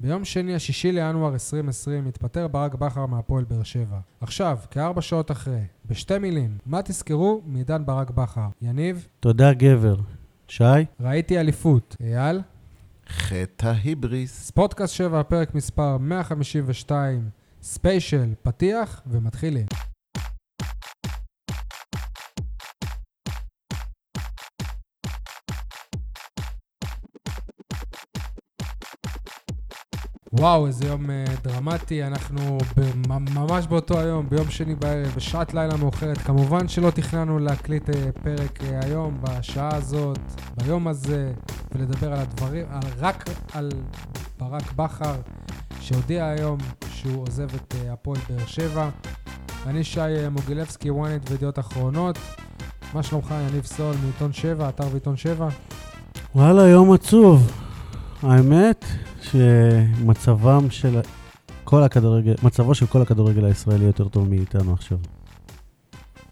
ביום שני, השישי לינואר 2020, התפטר ברק בכר מהפועל באר שבע. עכשיו, כארבע שעות אחרי, בשתי מילים, מה תזכרו מעידן ברק בכר? יניב, תודה, גבר. שי? ראיתי אליפות. אייל, חטא ההיבריס. ספורטקאסט 7, פרק מספר 152, ספיישל, פתיח ומתחילים. וואו, איזה יום אה, דרמטי, אנחנו ממש באותו היום, ביום שני בערב, בשעת לילה מאוחרת. כמובן שלא תכננו להקליט אה, פרק אה, היום, בשעה הזאת, ביום הזה, ולדבר על הדברים, על, רק על ברק בכר, שהודיע היום שהוא עוזב את הפועל באר שבע. אני שי מוגילבסקי, ynet וידיעות אחרונות. מה שלומך, יניב סול, מעיתון 7, אתר ועיתון 7? וואלה, יום עצוב. האמת שמצבם של כל הכדורגל, מצבו של כל הכדורגל הישראלי יותר טוב מאיתנו עכשיו.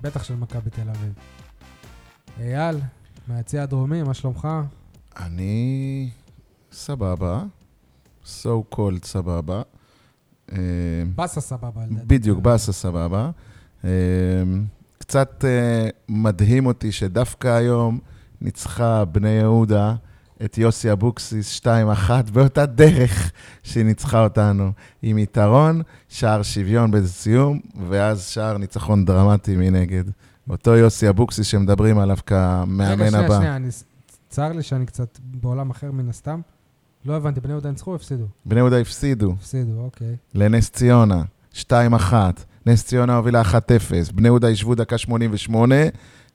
בטח של מכבי תל אביב. אייל, מהיציע הדרומי, מה שלומך? אני סבבה, so called סבבה. אה, באסה סבבה, לדעתי. בדיוק, באסה סבבה. אה, קצת אה, מדהים אותי שדווקא היום ניצחה בני יהודה את יוסי אבוקסיס 2-1 באותה דרך שהיא ניצחה אותנו, עם יתרון, שער שוויון באיזה סיום, ואז שער ניצחון דרמטי מנגד. אותו יוסי אבוקסיס שמדברים עליו כמאמן רגע, שנייה, הבא. שנייה, אני... צר לי שאני קצת בעולם אחר מן הסתם. לא הבנתי, בני יהודה ניצחו או הפסידו? בני יהודה הפסידו הפסידו, אוקיי. לנס ציונה, 2-1. נס ציונה הובילה 1-0. בני יהודה ישבו דקה 88,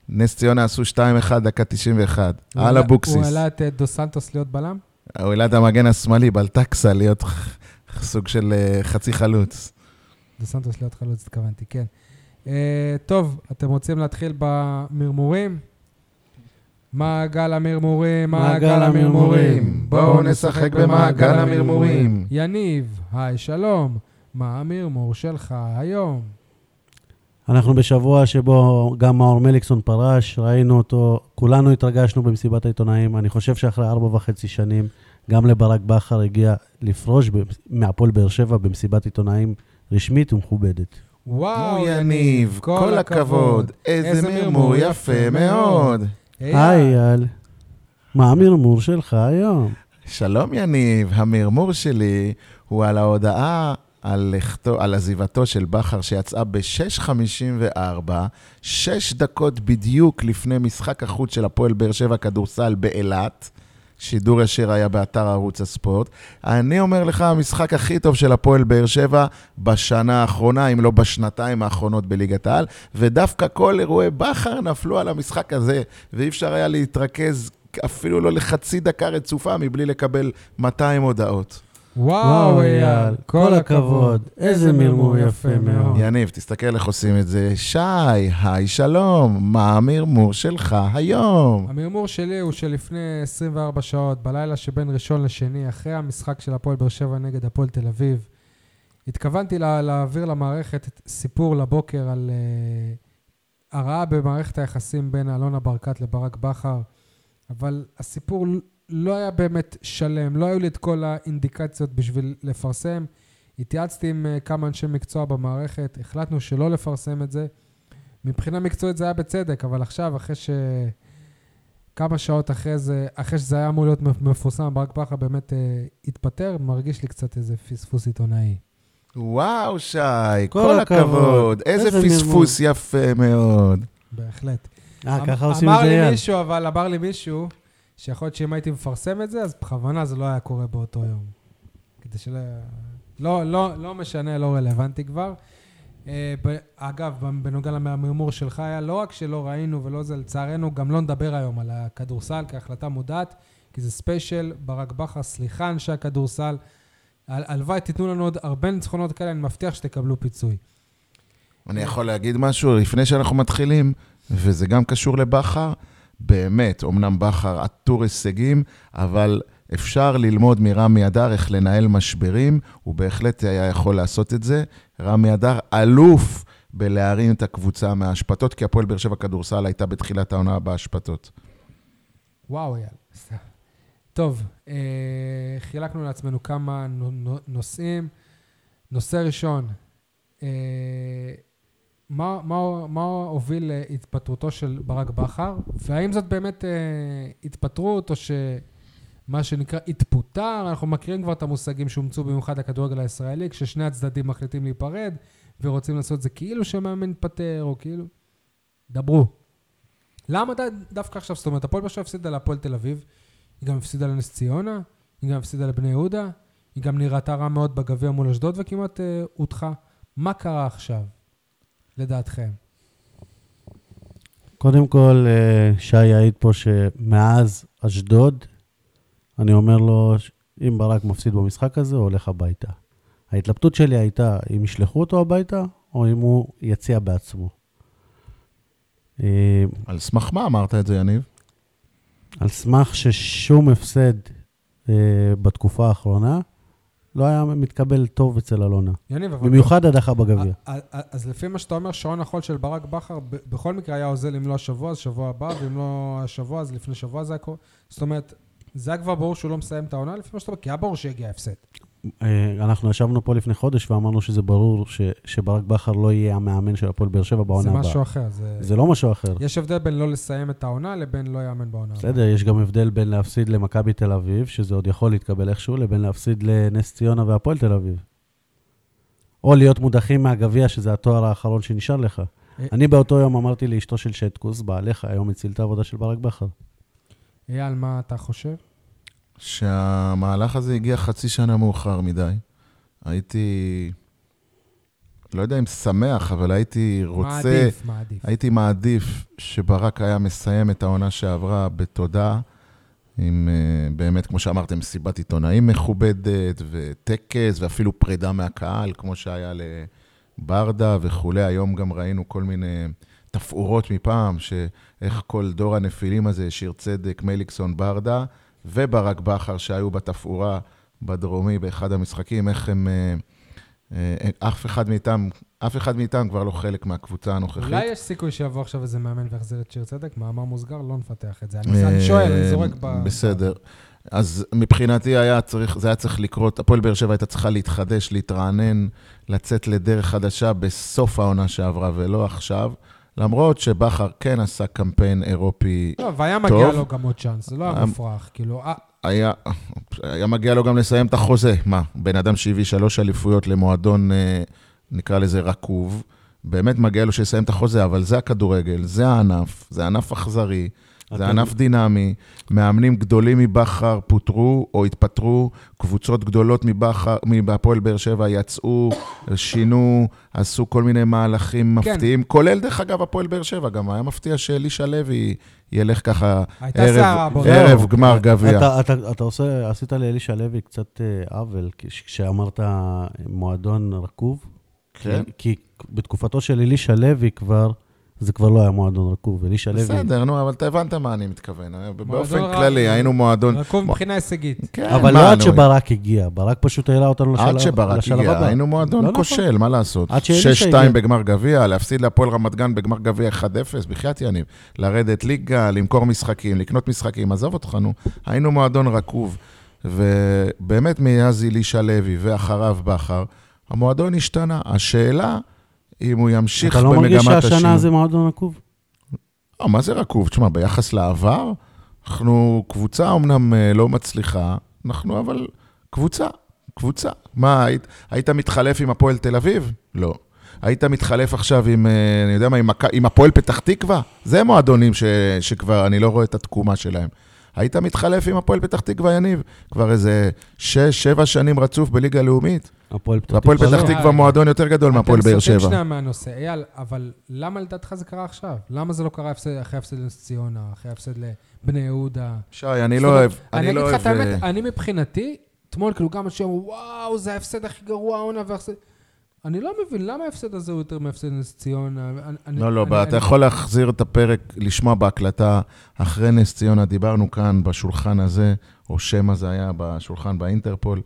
נס ציונה עשו 2-1 דקה 91. הוא על אבוקסיס. הוא העלה את אה, דו סנטוס להיות בלם? הוא העלה את המגן השמאלי, בלטקסה, להיות סוג של אה, חצי חלוץ. דו סנטוס להיות חלוץ, התכוונתי, כן. אה, טוב, אתם רוצים להתחיל במרמורים? מעגל המרמורים, מעגל המרמורים. בואו נשחק במעגל המרמורים. יניב, היי, שלום. מה המרמור שלך היום? אנחנו בשבוע שבו גם מאור מליקסון פרש, ראינו אותו, כולנו התרגשנו במסיבת העיתונאים. אני חושב שאחרי ארבע וחצי שנים, גם לברק בכר הגיע לפרוש מהפועל באר שבע במסיבת עיתונאים רשמית ומכובדת. וואו, יניב, כל הכבוד, איזה מרמור יפה מאוד. היי, אייל. מה המרמור שלך היום? שלום יניב, המרמור שלי הוא על ההודעה על, לכתו, על עזיבתו של בכר שיצאה ב-6.54, שש דקות בדיוק לפני משחק החוץ של הפועל באר שבע כדורסל באילת. שידור ישיר היה באתר ערוץ הספורט. אני אומר לך, המשחק הכי טוב של הפועל באר שבע בשנה האחרונה, אם לא בשנתיים האחרונות בליגת העל, ודווקא כל אירועי בכר נפלו על המשחק הזה, ואי אפשר היה להתרכז אפילו לא לחצי דקה רצופה מבלי לקבל 200 הודעות. וואו, אייל, כל הכבוד. איזה מרמור יפה מאוד. יניב, תסתכל איך עושים את זה. שי, היי, שלום, מה המרמור שלך היום? המרמור שלי הוא שלפני 24 שעות, בלילה שבין ראשון לשני, אחרי המשחק של הפועל באר שבע נגד הפועל תל אביב, התכוונתי לה, להעביר למערכת סיפור לבוקר על uh, הרעה במערכת היחסים בין אלונה ברקת לברק בכר, אבל הסיפור לא היה באמת שלם, לא היו לי את כל האינדיקציות בשביל לפרסם. התייעצתי עם uh, כמה אנשי מקצוע במערכת, החלטנו שלא לפרסם את זה. מבחינה מקצועית זה היה בצדק, אבל עכשיו, אחרי ש... כמה שעות אחרי זה, אחרי שזה היה אמור להיות מפורסם, ברק בכר באמת אה, התפטר, מרגיש לי קצת איזה פספוס עיתונאי. וואו, שי, כל כל הכבוד. הכבוד. איזה איזה פספוס יפה מאוד. בהחלט. אה, אמ- ככה עושים את אמר זה, לי אייל. מישהו, אבל אמר לי מישהו, שיכול להיות שאם הייתי מפרסם את זה, אז בכוונה זה לא היה קורה באותו יום. כדי שלא... לא, לא, לא משנה, לא רלוונטי כבר. אה, אגב, בנוגע למרמור שלך היה לא רק שלא ראינו ולא זה, לצערנו גם לא נדבר היום על הכדורסל כהחלטה מודעת, כי זה ספיישל, ברק בכר, סליחה אנשי הכדורסל. הל- הלוואי תיתנו לנו עוד הרבה ניצחונות כאלה, אני מבטיח שתקבלו פיצוי. אני יכול להגיד משהו לפני שאנחנו מתחילים, וזה גם קשור לבכר. באמת, אמנם בכר עטור הישגים, אבל אפשר ללמוד מרמי אדר איך לנהל משברים, הוא בהחלט היה יכול לעשות את זה. רמי אדר אלוף בלהרים את הקבוצה מההשפתות, כי הפועל באר שבע כדורסל הייתה בתחילת העונה בהשפתות. וואו, אייל. טוב, אה, חילקנו לעצמנו כמה נו- נו- נושאים. נושא ראשון, אה, מה, מה, מה הוביל להתפטרותו של ברק בכר, והאם זאת באמת אה, התפטרות או שמה שנקרא התפוטר, אנחנו מכירים כבר את המושגים שאומצו במיוחד לכדורגל הישראלי, כששני הצדדים מחליטים להיפרד ורוצים לעשות את זה כאילו שמאמן התפטר או כאילו... דברו. למה ד, דווקא עכשיו? זאת אומרת, הפועל באר שבע הפסידה להפועל תל אביב, היא גם הפסידה לנס ציונה, היא גם הפסידה לבני יהודה, היא גם נראתה רע מאוד בגביע מול אשדוד וכמעט אה, הודחה. מה קרה עכשיו, לדעתכם? קודם כל, אה, שי יעיד פה שמאז אשדוד, אני אומר לו, אם ברק מפסיד במשחק הזה, הוא הולך הביתה. ההתלבטות שלי הייתה אם ישלחו אותו הביתה, או אם הוא יציע בעצמו. אה, על סמך מה אמרת את זה, יניב? על סמך ששום הפסד אה, בתקופה האחרונה לא היה מתקבל טוב אצל אלונה. יניב, אבל... במיוחד הדחה בגביע. אז לפי מה שאתה אומר, שעון החול של ברק בכר, בכל מקרה היה אוזל אם לא השבוע, אז שבוע הבא, ואם לא השבוע, אז לפני שבוע זה היה קורה. זאת אומרת, זה היה כבר ברור שהוא לא מסיים את העונה, לפי מה שאתה אומר, כי היה ברור שיגיע הפסד. אה, אנחנו ישבנו פה לפני חודש ואמרנו שזה ברור ש, שברק בכר לא יהיה המאמן של הפועל באר שבע בעונה זה הבאה. משהו אחר. זה... זה לא משהו אחר. יש הבדל בין לא לסיים את העונה לבין לא יאמן בעונה. הבאה. בסדר, יש גם הבדל בין להפסיד למכבי תל אביב, שזה עוד יכול להתקבל איכשהו, לבין להפסיד לנס ציונה והפועל תל אביב. או להיות מודחים מהגביע, שזה התואר האחרון שנשאר לך. אה. אני באותו יום אמרתי לאשתו של שטקוס, בעליך היום הציל את העבודה של ברק בכר. אייל, מה אתה חושב? שהמהלך הזה הגיע חצי שנה מאוחר מדי. הייתי, לא יודע אם שמח, אבל הייתי רוצה, מעדיף, מעדיף. הייתי מעדיף שברק היה מסיים את העונה שעברה בתודה, עם אה, באמת, כמו שאמרתם, מסיבת עיתונאים מכובדת, וטקס, ואפילו פרידה מהקהל, כמו שהיה לברדה וכולי. היום גם ראינו כל מיני תפאורות מפעם, שאיך כל דור הנפילים הזה, שיר צדק, מליקסון, ברדה, וברק בכר, שהיו בתפאורה בדרומי באחד המשחקים, איך הם... אה, אה, אף אחד מאיתם, אף אחד מאיתם כבר לא חלק מהקבוצה הנוכחית. אולי יש סיכוי שיבוא עכשיו איזה מאמן ויחזיר את שיר צדק? מאמר מוסגר, לא נפתח את זה. אני אני שואל, אני זורק ב... אה, בסדר. אז מבחינתי היה צריך, זה היה צריך לקרות, הפועל באר שבע הייתה צריכה להתחדש, להתרענן, לצאת לדרך חדשה בסוף העונה שעברה ולא עכשיו. למרות שבכר כן עשה קמפיין אירופי, לא, והיה מגיע טוב. לו גם עוד צ'אנס, זה לא היה אה, מופרך. כאילו, אה, היה, היה מגיע לו גם לסיים את החוזה. מה, בן אדם שהביא שלוש אליפויות למועדון, אה, נקרא לזה רקוב, באמת מגיע לו שיסיים את החוזה, אבל זה הכדורגל, זה הענף, זה ענף אכזרי, זה ענף דינמי. מאמנים גדולים מבכר פוטרו או התפטרו, קבוצות גדולות מבכר, מהפועל באר שבע יצאו, שינו, עשו כל מיני מהלכים כן. מפתיעים, כולל, דרך אגב, הפועל באר שבע. גם היה מפתיע שאלישע לוי ילך ככה ערב- סערה בו. ערב זהו. גמר גביע. אתה, אתה, אתה עושה, עשית לאלישע לוי קצת אה, עוול, כש- כשאמרת מועדון רקוב. כן. כי, כי בתקופתו של אלישע לוי כבר, זה כבר לא היה מועדון רקוב. אלישע לוי... בסדר, נו, אבל אתה הבנת מה אני מתכוון. באופן רע- כללי, היינו מועדון... רקוב מבחינה הישגית. כן, אבל לא עד שברק הגיע, ברק פשוט העלה אותנו לשלב, עד שברק הגיע, הבא. היינו מועדון לא נכון. כושל, מה לעשות? עד שאלישע הגיע. 6-2 בגמר גביע, להפסיד להפועל רמת גן בגמר גביע 1-0, בחייאת יניב. לרדת ליגה, למכור משחקים, לקנות משחקים, עזוב אותך, נו. היינו מועדון רקוב. ובאמת מאז אלישע לוי ואחריו בכר, המועדון השתנה. השאלה, אם הוא ימשיך אתה לא במגמת מרגיש השינוי. שהשנה זה מועדון רקוב? אה, מה זה רקוב? תשמע, ביחס לעבר, אנחנו קבוצה אומנם אה, לא מצליחה, אנחנו אבל קבוצה, קבוצה. מה, היית, היית מתחלף עם הפועל תל אביב? לא. היית מתחלף עכשיו עם, אה, אני יודע מה, עם, עם הפועל פתח תקווה? זה מועדונים ש, שכבר אני לא רואה את התקומה שלהם. היית מתחלף עם הפועל פתח תקווה, יניב? כבר איזה שש, שבע שנים רצוף בליגה הלאומית. הפועל פתח תקווה פתח לא. תקווה מועדון יותר גדול מהפועל באר אתם סוטים שבע. שנייה מהנושא. אייל, אבל למה לדעתך זה קרה עכשיו? למה זה לא קרה אחרי הפסד לנס ציונה, אחרי הפסד לבני יהודה? שי, אני לא אוהב, אני אני אגיד לא לך. את האמת, אה, אני מבחינתי, אתמול כאילו גם אנשים אמרו, וואו, זה ההפסד הכי גרוע העונה וההפסד... אני לא מבין, למה ההפסד הזה הוא יותר מהפסד נס ציונה? אני- אני- לא, לא, אני- אתה אני- יכול להחזיר את הפרק, לשמוע בהקלטה אחרי נס ציונה, דיברנו כאן בשולחן הזה, או שמא זה היה בשולחן באינטרפול,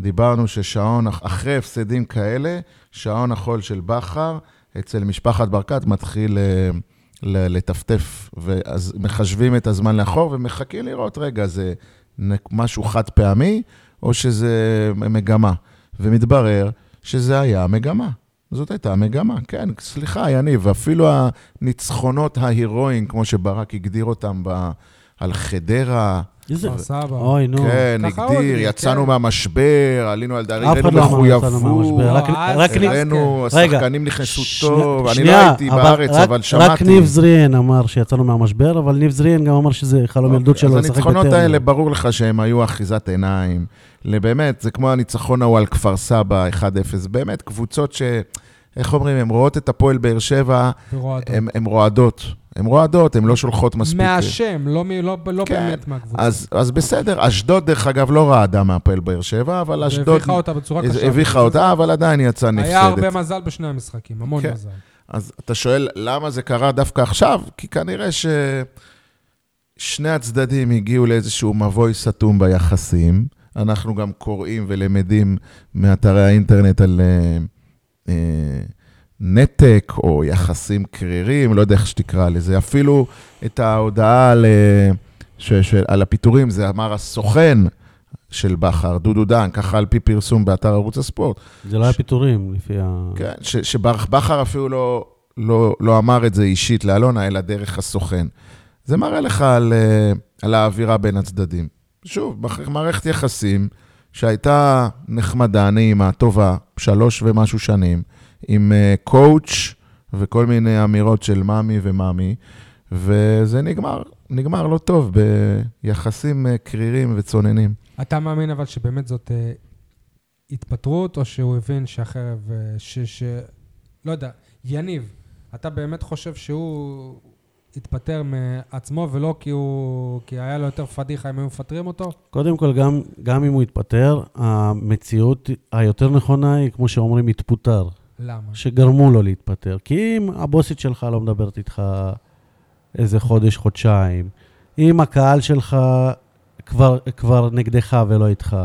דיברנו ששעון, אחרי הפסדים כאלה, שעון החול של בכר אצל משפחת ברקת מתחיל אה, לטפטף, ואז מחשבים את הזמן לאחור ומחכים לראות, רגע, זה משהו חד פעמי, או שזה מגמה. ומתברר שזה היה המגמה. זאת הייתה המגמה, כן, סליחה, יניב, אפילו הניצחונות ההירואיים, כמו שברק הגדיר אותם ב... על חדרה. כפר סבא. אוי, נו. כן, הגדיר, יצאנו כן. מהמשבר, עלינו על הראינו לא אמר יצאנו מחויבות, אז- אז- הראינו, רגע, השחקנים נכנסו טוב, אני לא הייתי אבל בארץ, אבל שמעתי. רק ניב זריאן אמר שיצאנו מהמשבר, אבל ניב זריאן גם אמר שזה חלום ילדות שלו אוקיי, אז לשחק הניצחונות בטרנר. האלה, ברור לך שהם היו אחיזת עיניים. באמת, זה כמו הניצחון ההוא על כפר סבא, 1-0. באמת, קבוצות ש... איך אומרים, הן רואות את הפועל באר שבע. הן רועדות. הן רועדות, הן לא שולחות מספיק. מהשם, לא לא- לא כן, באמת מהקבוצה. אז, אז בסדר, אשדוד, דרך אגב, לא רעדה מהפועל באר שבע, אבל אשדוד... והביכה אותה בצורה קשה. הביכה אותה, אבל עדיין יצאה נפסדת. היה הרבה מזל בשני המשחקים, המון כן. מזל. אז אתה שואל, למה זה קרה דווקא עכשיו? כי כנראה ששני הצדדים הגיעו לאיזשהו מבוי סתום ביחסים. אנחנו גם קוראים ולמדים מאתרי האינטרנט על אה, נתק או יחסים קרירים, לא יודע איך שתקרא לזה. אפילו את ההודעה על, ש, ש, על הפיטורים, זה אמר הסוכן של בכר, דודו דן, ככה על פי פרסום באתר ערוץ הספורט. זה לא היה פיטורים, לפי ה... כן, ש- שבכר אפילו לא, לא, לא אמר את זה אישית לאלונה, אלא דרך הסוכן. זה מראה לך על, אה, על האווירה בין הצדדים. שוב, מערכת יחסים שהייתה נחמדה, נעימה, טובה, שלוש ומשהו שנים, עם אה, קואוץ' וכל מיני אמירות של מאמי ומאמי, וזה נגמר, נגמר לא טוב, ביחסים אה, קרירים וצוננים. אתה מאמין אבל שבאמת זאת אה, התפטרות, או שהוא הבין שהחרב, אה, ש... ש... לא יודע, יניב, אתה באמת חושב שהוא התפטר מעצמו ולא כי הוא... כי היה לו יותר פדיחה אם היו מפטרים אותו? קודם כל, גם, גם אם הוא יתפטר, המציאות היותר נכונה היא, כמו שאומרים, התפוטר. למה? שגרמו לו להתפטר. כי אם הבוסית שלך לא מדברת איתך איזה חודש, חודשיים, אם הקהל שלך כבר, כבר נגדך ולא איתך,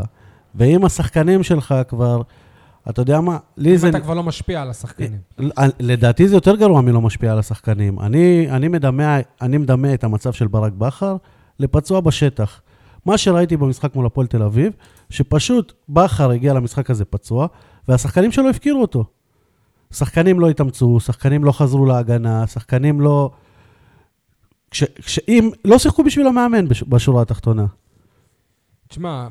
ואם השחקנים שלך כבר, אתה יודע מה, לי זה... אם אתה כבר לא משפיע על השחקנים. לדעתי זה יותר גרוע מלא משפיע על השחקנים. אני, אני, מדמה, אני מדמה את המצב של ברק בכר לפצוע בשטח. מה שראיתי במשחק מול הפועל תל אביב, שפשוט בכר הגיע למשחק הזה פצוע, והשחקנים שלו הפקירו אותו. שחקנים לא התאמצו, שחקנים לא חזרו להגנה, שחקנים לא... כש, כשאם... לא שיחקו בשביל המאמן בש, בשורה התחתונה. תשמע,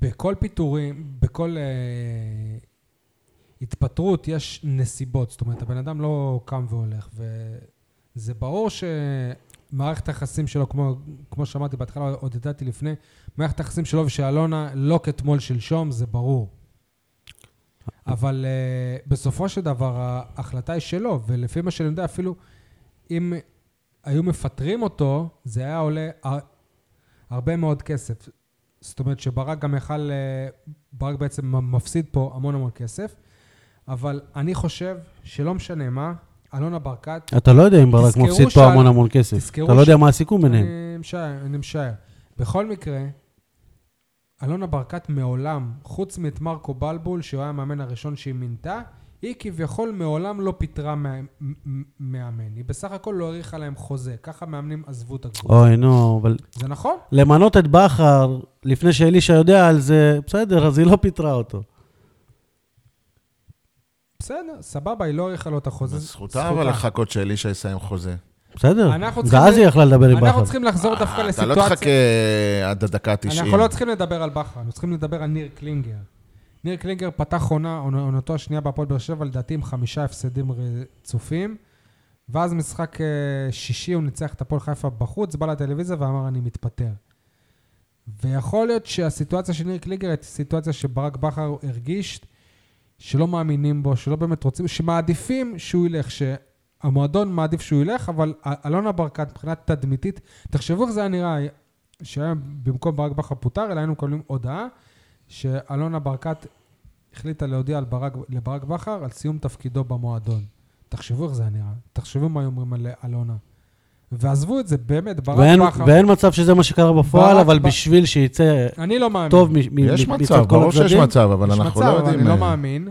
בכל פיטורים, בכל אה, התפטרות יש נסיבות. זאת אומרת, הבן אדם לא קם והולך, וזה ברור שמערכת היחסים שלו, כמו, כמו שאמרתי בהתחלה, עוד ידעתי לפני, מערכת היחסים שלו ושל אלונה לא כתמול שלשום, זה ברור. אבל uh, בסופו של דבר ההחלטה היא שלו, ולפי מה שאני יודע, אפילו אם היו מפטרים אותו, זה היה עולה הר- הרבה מאוד כסף. זאת אומרת שברק גם יכל, אה, ברק בעצם מפסיד פה המון המון כסף, אבל אני חושב שלא משנה מה, אלונה ברקת, אתה לא יודע אם ברק מפסיד פה המון המון כסף. אתה לא יודע מה הסיכום ביניהם. אני משער, אני משער. בכל מקרה, אלונה ברקת מעולם, חוץ מאת מרקו בלבול, שהוא היה המאמן הראשון שהיא מינתה, היא כביכול מעולם לא פיטרה מאמן. היא בסך הכל לא האריכה להם חוזה. ככה מאמנים עזבו את הקבוצה. אוי, נו, אבל זה נכון? למנות את בכר לפני שאלישע יודע על זה, בסדר, אז היא לא פיטרה אותו. בסדר, סבבה, היא לא האריכה לו את החוזה. זכותה אבל לחכות שאלישע יסיים חוזה. בסדר, ואז היא יכלה לדבר עם בכר. אנחנו צריכים לחזור דווקא אה, אתה לסיטואציה... לא תחכה עד הדקה ה-90. אנחנו לא צריכים לדבר על בכר, אנחנו צריכים לדבר על ניר קלינגר. ניר קלינגר פתח עונה, עונתו השנייה בהפועל באר שבע, לדעתי עם חמישה הפסדים רצופים, ואז משחק אה, שישי הוא ניצח את הפועל חיפה בחוץ, בא לטלוויזיה ואמר אני מתפטר. ויכול להיות שהסיטואציה של ניר קלינגר הייתה סיטואציה שברק בכר הרגיש שלא מאמינים בו, שלא באמת רוצים, שמעדיפים שהוא ילך, שהמועדון מעדיף שהוא ילך, אבל אלונה ברקת מבחינת תדמיתית, תחשבו איך זה היה נראה, שהיום במקום ברק בכר פוטר, אלא היינו מקבלים הודעה שאלונה ברקת החליטה להודיע ברק, לברק בכר על סיום תפקידו במועדון. תחשבו איך זה היה נראה, תחשבו מה היו אומרים על אלונה. ועזבו את זה, באמת, ברק ואין, בכר... ואין מצב שזה מה שקרה בפועל, אבל ב- בשביל שיצא אני לא מאמין. טוב מ- מ- יש מ- מצב, מצד כל ברור שיש הצדדים. מצב, אבל יש אנחנו מצב, לא אבל יודעים... אני לא אה, מאמין.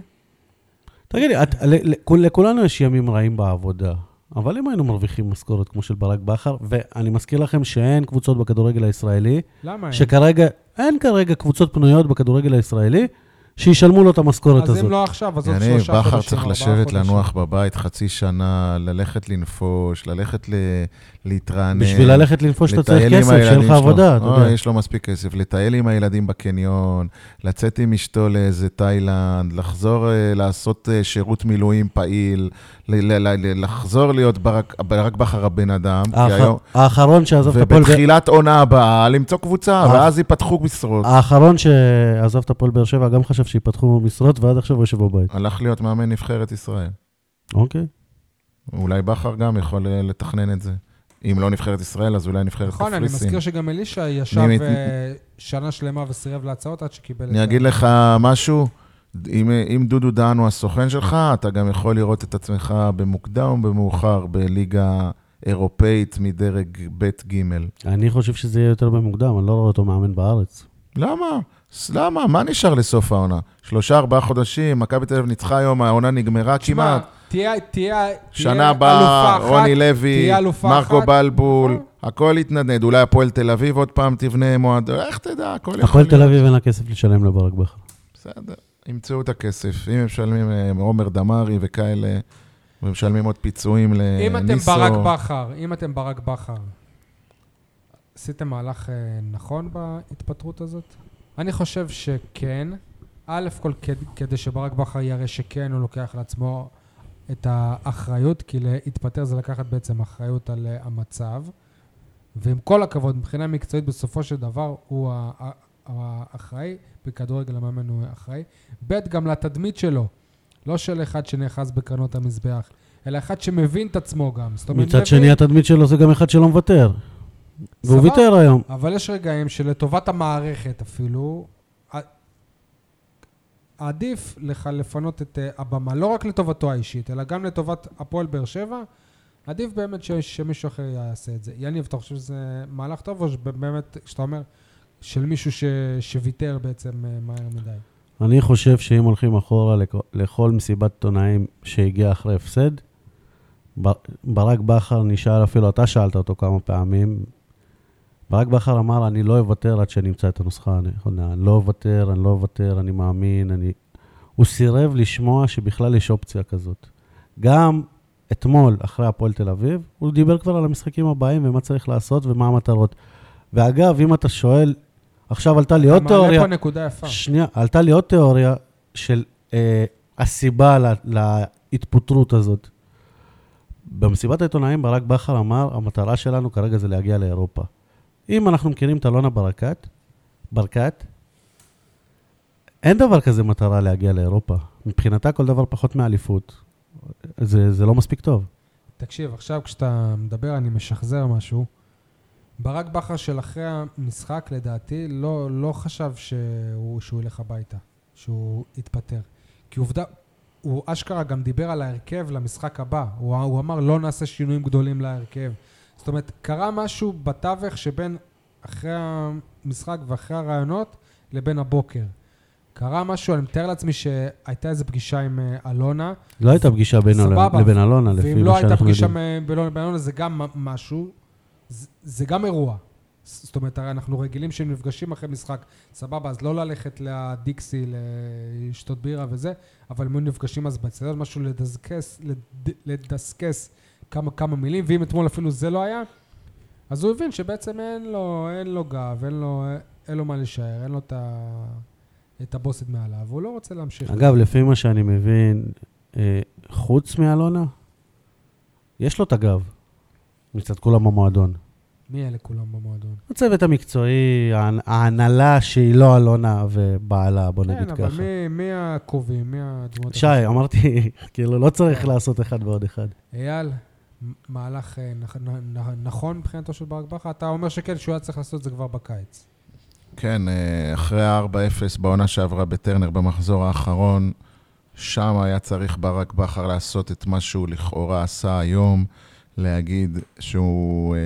תגיד לי, את- ל- לכול- לכולנו יש ימים רעים בעבודה. אבל אם היינו מרוויחים משכורת כמו של ברק בכר, ואני מזכיר לכם שאין קבוצות בכדורגל הישראלי, למה אין? שכרגע, אין כרגע קבוצות פנויות בכדורגל הישראלי, שישלמו לו את המשכורת אז הזאת. אם לא עכשיו, אז עוד שלושה חודשים, בכר צריך ארבעה לשבת חודשים. לנוח בבית חצי שנה, ללכת לנפוש, ללכת ל... להתרענן. בשביל ללכת לנפוש אתה צריך כסף, שיהיה לך. עבודה, אתה יודע. יש לו מספיק כסף. לטייל עם הילדים בקניון, לצאת עם אשתו לאיזה תאילנד, לחזור אה, לעשות אה, שירות מילואים פעיל, לחזור להיות ברק בכר הבן אדם. האחרון שעזב את הפועל... ובתחילת עונה הבאה, למצוא קבוצה. ואז ייפתחו משרות. האחרון שעזב את הפועל באר שבע גם חשב שיפתחו משרות, ועד עכשיו הוא יושב בבית. הלך להיות מאמן נבחרת ישראל. אוקיי. אולי בכר גם יכול אה, לתכנן את זה. אם לא נבחרת ישראל, אז אולי נבחרת נכון, אני קפריסין. מזכיר שגם אלישע ישב מת- אה, שנה שלמה וסירב להצעות עד שקיבל את אני ה- אגיד לך משהו, אם, אם דודו דהן הוא הסוכן שלך, אתה גם יכול לראות את עצמך במוקדם או במאוחר בליגה אירופאית מדרג ב'-ג'. אני חושב שזה יהיה יותר במוקדם, אני לא רואה אותו מאמן בארץ. למה? למה? מה נשאר לסוף העונה? שלושה, ארבעה חודשים, מכבי תל אביב ניצחה היום, העונה נגמרה תשמע, כמעט. תהיה, תהיה, שנה הבאה, אלופה אחת, רוני לוי, מרקו אחת. בלבול, נכון. הכל יתנדנד. אולי הפועל תל אביב עוד פעם תבנה מועד... איך תדע, הכל יכול הפועל להיות. תל אביב אין לה כסף לשלם לברק בכר. בסדר, ימצאו את הכסף. אם הם משלמים אה, עומר דמארי וכאלה, ומשלמים עוד פיצויים אם אתם לניסו... ברק בכר, אם אתם ברק בכר, עשיתם מהלך אה, נכון בהתפטרות הזאת? אני חושב שכן. א' כל כד- כדי שברק בכר יראה שכן, הוא לוקח לעצמו את האחריות, כי להתפטר זה לקחת בעצם אחריות על אה, המצב. ועם כל הכבוד, מבחינה מקצועית, בסופו של דבר הוא האחראי, בכדורגל המאמן הוא אחראי. ב', גם לתדמית שלו, לא של אחד שנאחז בקרנות המזבח, אלא אחד שמבין את עצמו גם. מצד מבין- שני, התדמית שלו זה גם אחד שלא מוותר. והוא. ויתר היום. אבל יש רגעים שלטובת המערכת אפילו, עדיף לך לפנות את אה, הבמה, לא רק לטובתו האישית, אלא גם לטובת הפועל באר שבע, עדיף באמת ש, שמישהו אחר יעשה את זה. יניב, אתה חושב שזה מהלך טוב, או שבאמת, כשאתה אומר, של מישהו ש, שוויתר בעצם אה, מהר מדי? אני חושב שאם הולכים אחורה לכ- לכל מסיבת עיתונאים שהגיעה אחרי הפסד, ברק בכר נשאל, אפילו אתה שאלת אותו כמה פעמים, ברק בכר אמר, אני לא אוותר עד שאני אמצא את הנוסחה הנכונה. אני לא אוותר, אני לא אוותר, אני מאמין, אני... הוא סירב לשמוע שבכלל יש אופציה כזאת. גם אתמול, אחרי הפועל תל אביב, הוא דיבר כבר על המשחקים הבאים ומה צריך לעשות ומה המטרות. ואגב, אם אתה שואל, עכשיו עלתה לי עוד אתה תיאוריה. מעלה פה נקודה יפה. שנייה, עלתה לי עוד תיאוריה של אה, הסיבה לה, להתפוטרות הזאת. במסיבת העיתונאים ברק בכר אמר, המטרה שלנו כרגע זה להגיע לאירופה. אם אנחנו מכירים את אלונה ברקת, ברקת, אין דבר כזה מטרה להגיע לאירופה. מבחינתה כל דבר פחות מאליפות. זה, זה לא מספיק טוב. תקשיב, עכשיו כשאתה מדבר, אני משחזר משהו. ברק בכר של אחרי המשחק, לדעתי, לא, לא חשב שהוא, שהוא ילך הביתה, שהוא יתפטר. כי עובדה, הוא אשכרה גם דיבר על ההרכב למשחק הבא. הוא, הוא אמר, לא נעשה שינויים גדולים להרכב. זאת אומרת, קרה משהו בתווך שבין אחרי המשחק ואחרי הרעיונות לבין הבוקר. קרה משהו, אני מתאר לעצמי שהייתה איזו פגישה עם אה, אלונה, לא הייתה פגישה בינו סבבה. לבין אלונה, לפי ואם לא מה הייתה שאנחנו פגישה יודעים. מ- בינו לבין אלונה, זה גם משהו, זה- זה גם אירוע. זאת אומרת, הרי אנחנו רגילים שהם נפגשים אחרי משחק, סבבה, אז לא ללכת לדיקסי, לשתות בירה וזה, אבל הם היו נפגשים אז באצטדיון, משהו לדסקס, לד- לדסקס כמה, כמה מילים, ואם אתמול אפילו זה לא היה, אז הוא הבין שבעצם אין לו, אין לו גב, אין לו, אין לו מה להישאר, אין לו את, ה, את הבוסית מעליו, והוא לא רוצה להמשיך. אגב, לפי מה שאני מבין, אה, חוץ מאלונה, יש לו את הגב מצד כולם במועדון. מי אלה כולם במועדון? הצוות המקצועי, ההנ- ההנהלה שהיא לא אלונה ובעלה, בוא נגיד כן, ככה. אבל מי, מי הקובעים? מי הדמות? שי, אמרתי, כאילו, לא צריך לעשות אחד ועוד אחד. אייל, מהלך אה, נכון מבחינתו של ברק בכר? אתה אומר שכן, שהוא היה צריך לעשות את זה כבר בקיץ. כן, אה, אחרי ה-4-0 בעונה שעברה בטרנר במחזור האחרון, שם היה צריך ברק בכר לעשות את מה שהוא לכאורה עשה היום, להגיד שהוא אה,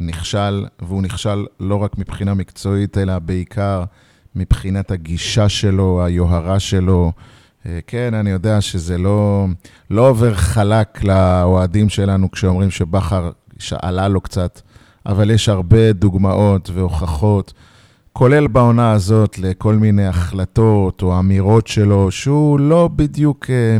נכשל, והוא נכשל לא רק מבחינה מקצועית, אלא בעיקר מבחינת הגישה שלו, היוהרה שלו, כן, אני יודע שזה לא, לא עובר חלק לאוהדים שלנו כשאומרים שבכר עלה לו קצת, אבל יש הרבה דוגמאות והוכחות, כולל בעונה הזאת, לכל מיני החלטות או אמירות שלו, שהוא לא בדיוק אה,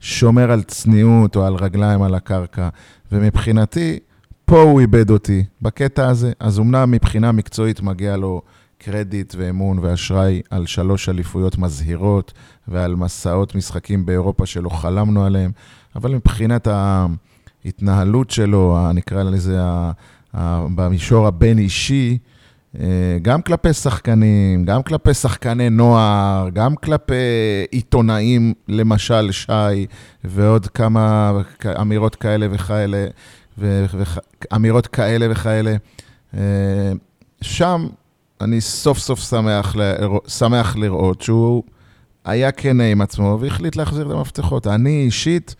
שומר על צניעות או על רגליים על הקרקע. ומבחינתי, פה הוא איבד אותי, בקטע הזה. אז אמנם מבחינה מקצועית מגיע לו קרדיט ואמון ואשראי על שלוש אליפויות מזהירות ועל מסעות משחקים באירופה שלא חלמנו עליהם, אבל מבחינת ההתנהלות שלו, נקרא לזה, במישור הבין-אישי, אה, גם כלפי שחקנים, גם כלפי שחקני נוער, גם כלפי עיתונאים, למשל שי, ועוד כמה אמירות כאלה וכאלה, ואמירות כאלה וכאלה. אה, שם אני סוף סוף שמח, ל... שמח לראות שהוא היה כן עם עצמו והחליט להחזיר את המפתחות. אני אישית,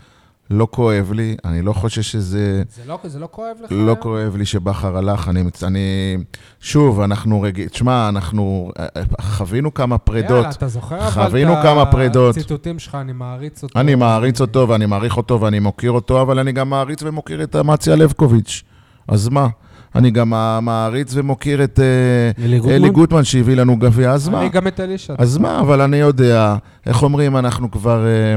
לא כואב לי, אני לא חושב שזה... זה לא, זה לא כואב לך? לא כואב לי שבכר הלך, אני... אני שוב, אנחנו רגיל... תשמע, אנחנו אה, חווינו כמה פרדות. יאללה, אתה זוכר אבל את הציטוטים שלך, אני מעריץ אותו. אני מעריץ אותו, ואני מעריך אותו, ואני מוקיר אותו, אבל אני גם מעריץ ומוקיר את אמציה לבקוביץ'. אז מה? אני גם מעריץ ומוקיר את אה, אלי גוטמן, שהביא לנו גביע, אז מה? אני גם את אלישע. אז מה, אבל אני יודע, איך אומרים, אנחנו כבר אה,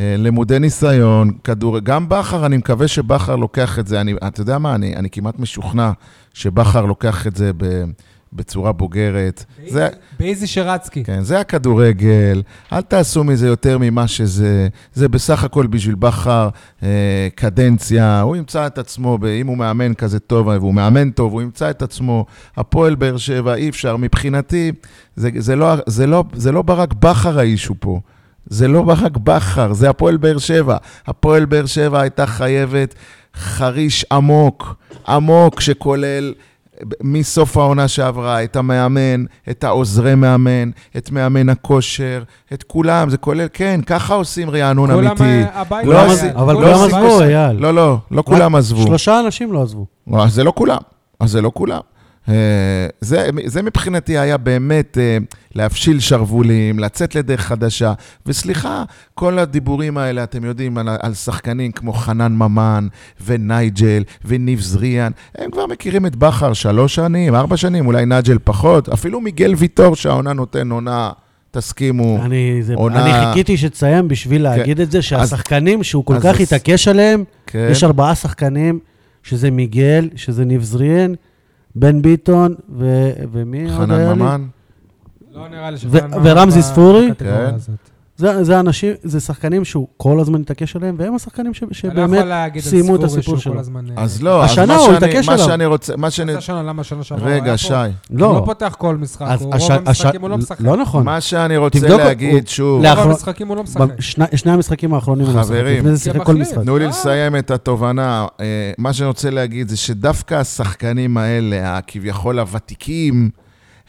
אה, למודי ניסיון, כדור... גם בכר, אני מקווה שבכר לוקח את זה. אני, אתה יודע מה, אני, אני כמעט משוכנע שבכר לוקח את זה ב... בצורה בוגרת. באיזי שרצקי. כן, זה הכדורגל, אל תעשו מזה יותר ממה שזה. זה בסך הכל בשביל בכר אה, קדנציה, הוא ימצא את עצמו, אם הוא מאמן כזה טוב, והוא מאמן טוב, הוא ימצא את עצמו. הפועל באר שבע, אי אפשר. מבחינתי, זה, זה, לא, זה, לא, זה לא ברק בכר האישו פה. זה לא ברק בכר, זה הפועל באר שבע. הפועל באר שבע הייתה חייבת חריש עמוק, עמוק, שכולל... מסוף העונה שעברה, את המאמן, את העוזרי מאמן, את מאמן הכושר, את כולם, זה כולל, כן, ככה עושים רענון אמיתי. כולם אה, הביתה. לא, אבל כולם עזבו, אייל. לא, לא, לא כולם עזבו. שלושה אנשים לא עזבו. אז זה לא כולם, אז זה לא כולם. אה, זה, זה מבחינתי היה באמת אה, להפשיל שרוולים, לצאת לדרך חדשה. וסליחה, כל הדיבורים האלה, אתם יודעים, על, על שחקנים כמו חנן ממן ונייג'ל וניב זריאן, הם כבר מכירים את בכר שלוש שנים, ארבע שנים, אולי נייג'ל פחות, אפילו מיגל ויטור שהעונה נותן עונה. תסכימו, אני, זה, עונה... אני חיכיתי שתסיים בשביל כן. להגיד כן. את זה, שהשחקנים אז, שהוא כל כך אז... התעקש עליהם, כן. יש ארבעה שחקנים, שזה מיגל, שזה ניב זריאן, בן ביטון, ו... ומי עוד היה לי? חנן ממן. לא נראה לי ממן... ורמזי ספורי. כן. זה, זה אנשים, זה שחקנים שהוא כל הזמן מתעקש עליהם, והם השחקנים ש, שבאמת סיימו את הסיפור שלו. הזמן, אז לא, השנה הוא התעקש עליו. מה שאני רוצה, מה שאני... השנה, למה השנה שעברה? רגע, שי. לא. הוא לא פותח כל משחק, הוא רוב המשחקים הוא לא משחק. לא נכון. מה שאני רוצה להגיד, שוב... רוב המשחקים הוא לא משחק. שני המשחקים האחרונים הוא לא משחק. חברים, תנו לי לסיים את התובנה. אה, מה שאני רוצה להגיד זה שדווקא השחקנים האלה, הכביכול הוותיקים,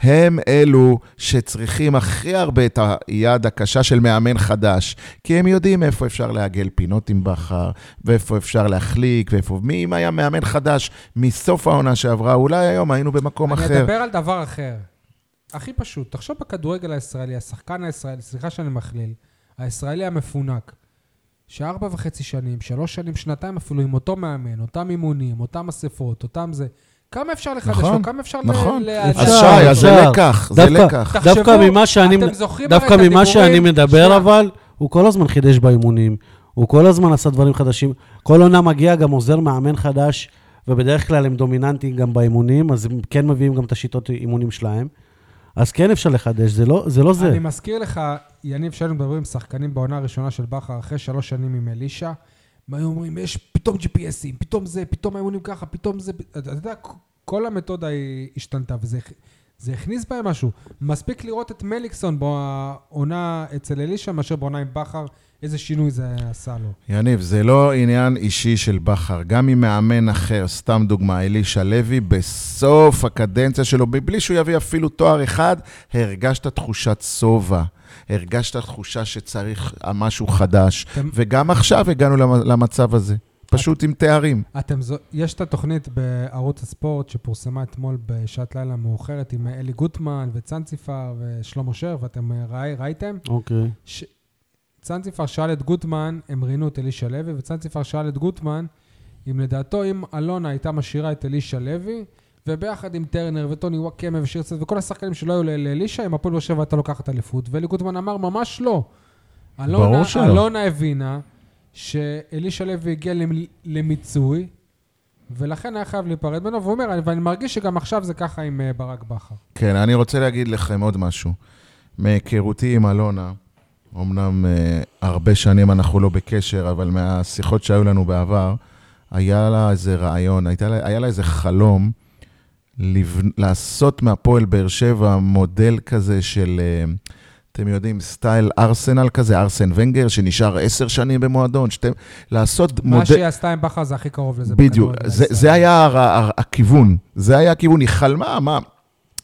הם אלו שצריכים הכי הרבה את היד הקשה של מאמן חדש, כי הם יודעים איפה אפשר לעגל פינות עם בכר, ואיפה אפשר להחליק, ואיפה... מי אם היה מאמן חדש מסוף העונה שעברה, אולי היום היינו במקום אני אחר. אני אדבר על דבר אחר. הכי פשוט, תחשוב בכדורגל הישראלי, השחקן הישראלי, סליחה שאני מכליל, הישראלי המפונק, שארבע וחצי שנים, שלוש שנים, שנתיים אפילו, עם אותו מאמן, אותם אימונים, אותם אספות, אותם זה. כמה אפשר לחדש נכון, לו? כמה אפשר נכון. להעניש? אז שי, אז זה לקח, זה לקח. דווקא ממה שאני, דווקא ממה שאני מדבר, אבל, הוא כל הזמן חידש באימונים. הוא כל הזמן עשה דברים חדשים. כל עונה מגיע גם עוזר מאמן חדש, ובדרך כלל הם דומיננטיים גם באימונים, אז הם כן מביאים גם את השיטות אימונים שלהם. אז כן אפשר לחדש, זה לא זה. לא זה. אני מזכיר לך, יניב, שהיינו מדברים עם שחקנים בעונה הראשונה של בכר, אחרי שלוש שנים עם אלישע, הם היו אומרים, יש פתאום GPSים, פתאום זה, פתאום האימונים ככה, פתאום זה... אתה יודע, כל המתודה היא השתנתה, וזה זה הכניס בהם משהו. מספיק לראות את מליקסון בעונה אצל אלישע, מאשר בעונה עם בכר, איזה שינוי זה עשה לו. יניב, זה לא עניין אישי של בכר. גם עם מאמן אחר, סתם דוגמה, אלישע לוי, בסוף הקדנציה שלו, מבלי שהוא יביא אפילו תואר אחד, הרגשת תחושת שובע. הרגשת תחושה שצריך משהו חדש, אתם... וגם עכשיו הגענו למצב הזה. פשוט את... עם תארים. אתם, זו... יש את התוכנית בערוץ הספורט שפורסמה אתמול בשעת לילה מאוחרת עם אלי גוטמן וצאנציפר ושלמה שר, ואתם ראי, ראיתם? אוקיי. ש... צנציפר שאל את גוטמן, הם ראיינו את אלישע לוי, וצנציפר שאל את גוטמן אם לדעתו, אם אלונה הייתה משאירה את אלישע לוי, וביחד עם טרנר וטוני וואקמה ושיר צד וכל השחקנים שלא היו לאלישע, אם הפועל באר שבע הייתה לוקחת אליפות. ואלי גוטמן אמר, ממש לא. אלונה, ברור שלא. אלונה הבינה שאלישע לוי הגיע למ- למיצוי, ולכן היה חייב להיפרד ממנו, והוא אומר, ואני מרגיש שגם עכשיו זה ככה עם אה, ברק בכר. כן, אני רוצה להגיד לכם עוד משהו. מהיכרותי עם אלונה, אמנם אה, הרבה שנים אנחנו לא בקשר, אבל מהשיחות שהיו לנו בעבר, היה לה איזה רעיון, לה, היה לה איזה חלום. לעשות מהפועל באר שבע מודל כזה של, אה, אתם יודעים, סטייל ארסנל כזה, ארסן ונגר, שנשאר עשר שנים במועדון, שתי... לעשות מה מודל... שהיא עשתה עם בכר זה הכי קרוב לזה. בדיוק, זה. זה היה הר- הכיוון, זה היה הכיוון, היא חלמה, מה?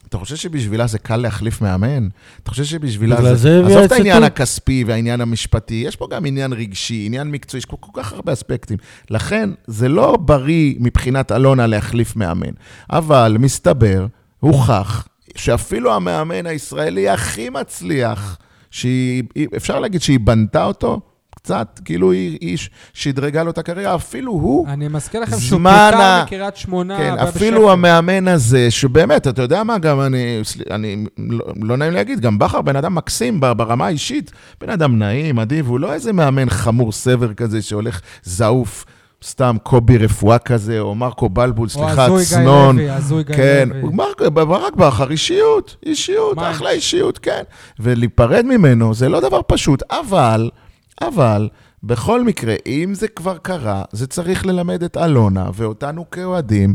אתה חושב שבשבילה זה קל להחליף מאמן? אתה חושב שבשבילה זה... זה עזוב את העניין סטטוט. הכספי והעניין המשפטי, יש פה גם עניין רגשי, עניין מקצועי, יש פה כל כך הרבה אספקטים. לכן, זה לא בריא מבחינת אלונה להחליף מאמן. אבל מסתבר, הוכח, שאפילו המאמן הישראלי הכי מצליח, שהיא, היא- אפשר להגיד שהיא בנתה אותו, קצת, כאילו היא, היא שדרגה לו את הקריירה, אפילו הוא, אני מזכיר לכם שהוא פוטר מקריית שמונה. כן, אפילו בשפל. המאמן הזה, שבאמת, אתה יודע מה, גם אני, אני, לא, לא נעים להגיד, גם בכר בן אדם מקסים ברמה האישית, בן אדם נעים, אדיב, הוא לא איזה מאמן חמור סבר כזה שהולך זעוף, סתם קובי רפואה כזה, או מרקו בלבול, או סליחה, הזוי גיא צנון. לוי, הזוי גיא כן, לוי. מרק- ברק בכר, אישיות, אישיות, אחלה יש? אישיות, כן. ולהיפרד ממנו זה לא דבר פשוט, אבל, אבל, בכל מקרה, אם זה כבר קרה, זה צריך ללמד את אלונה ואותנו כאוהדים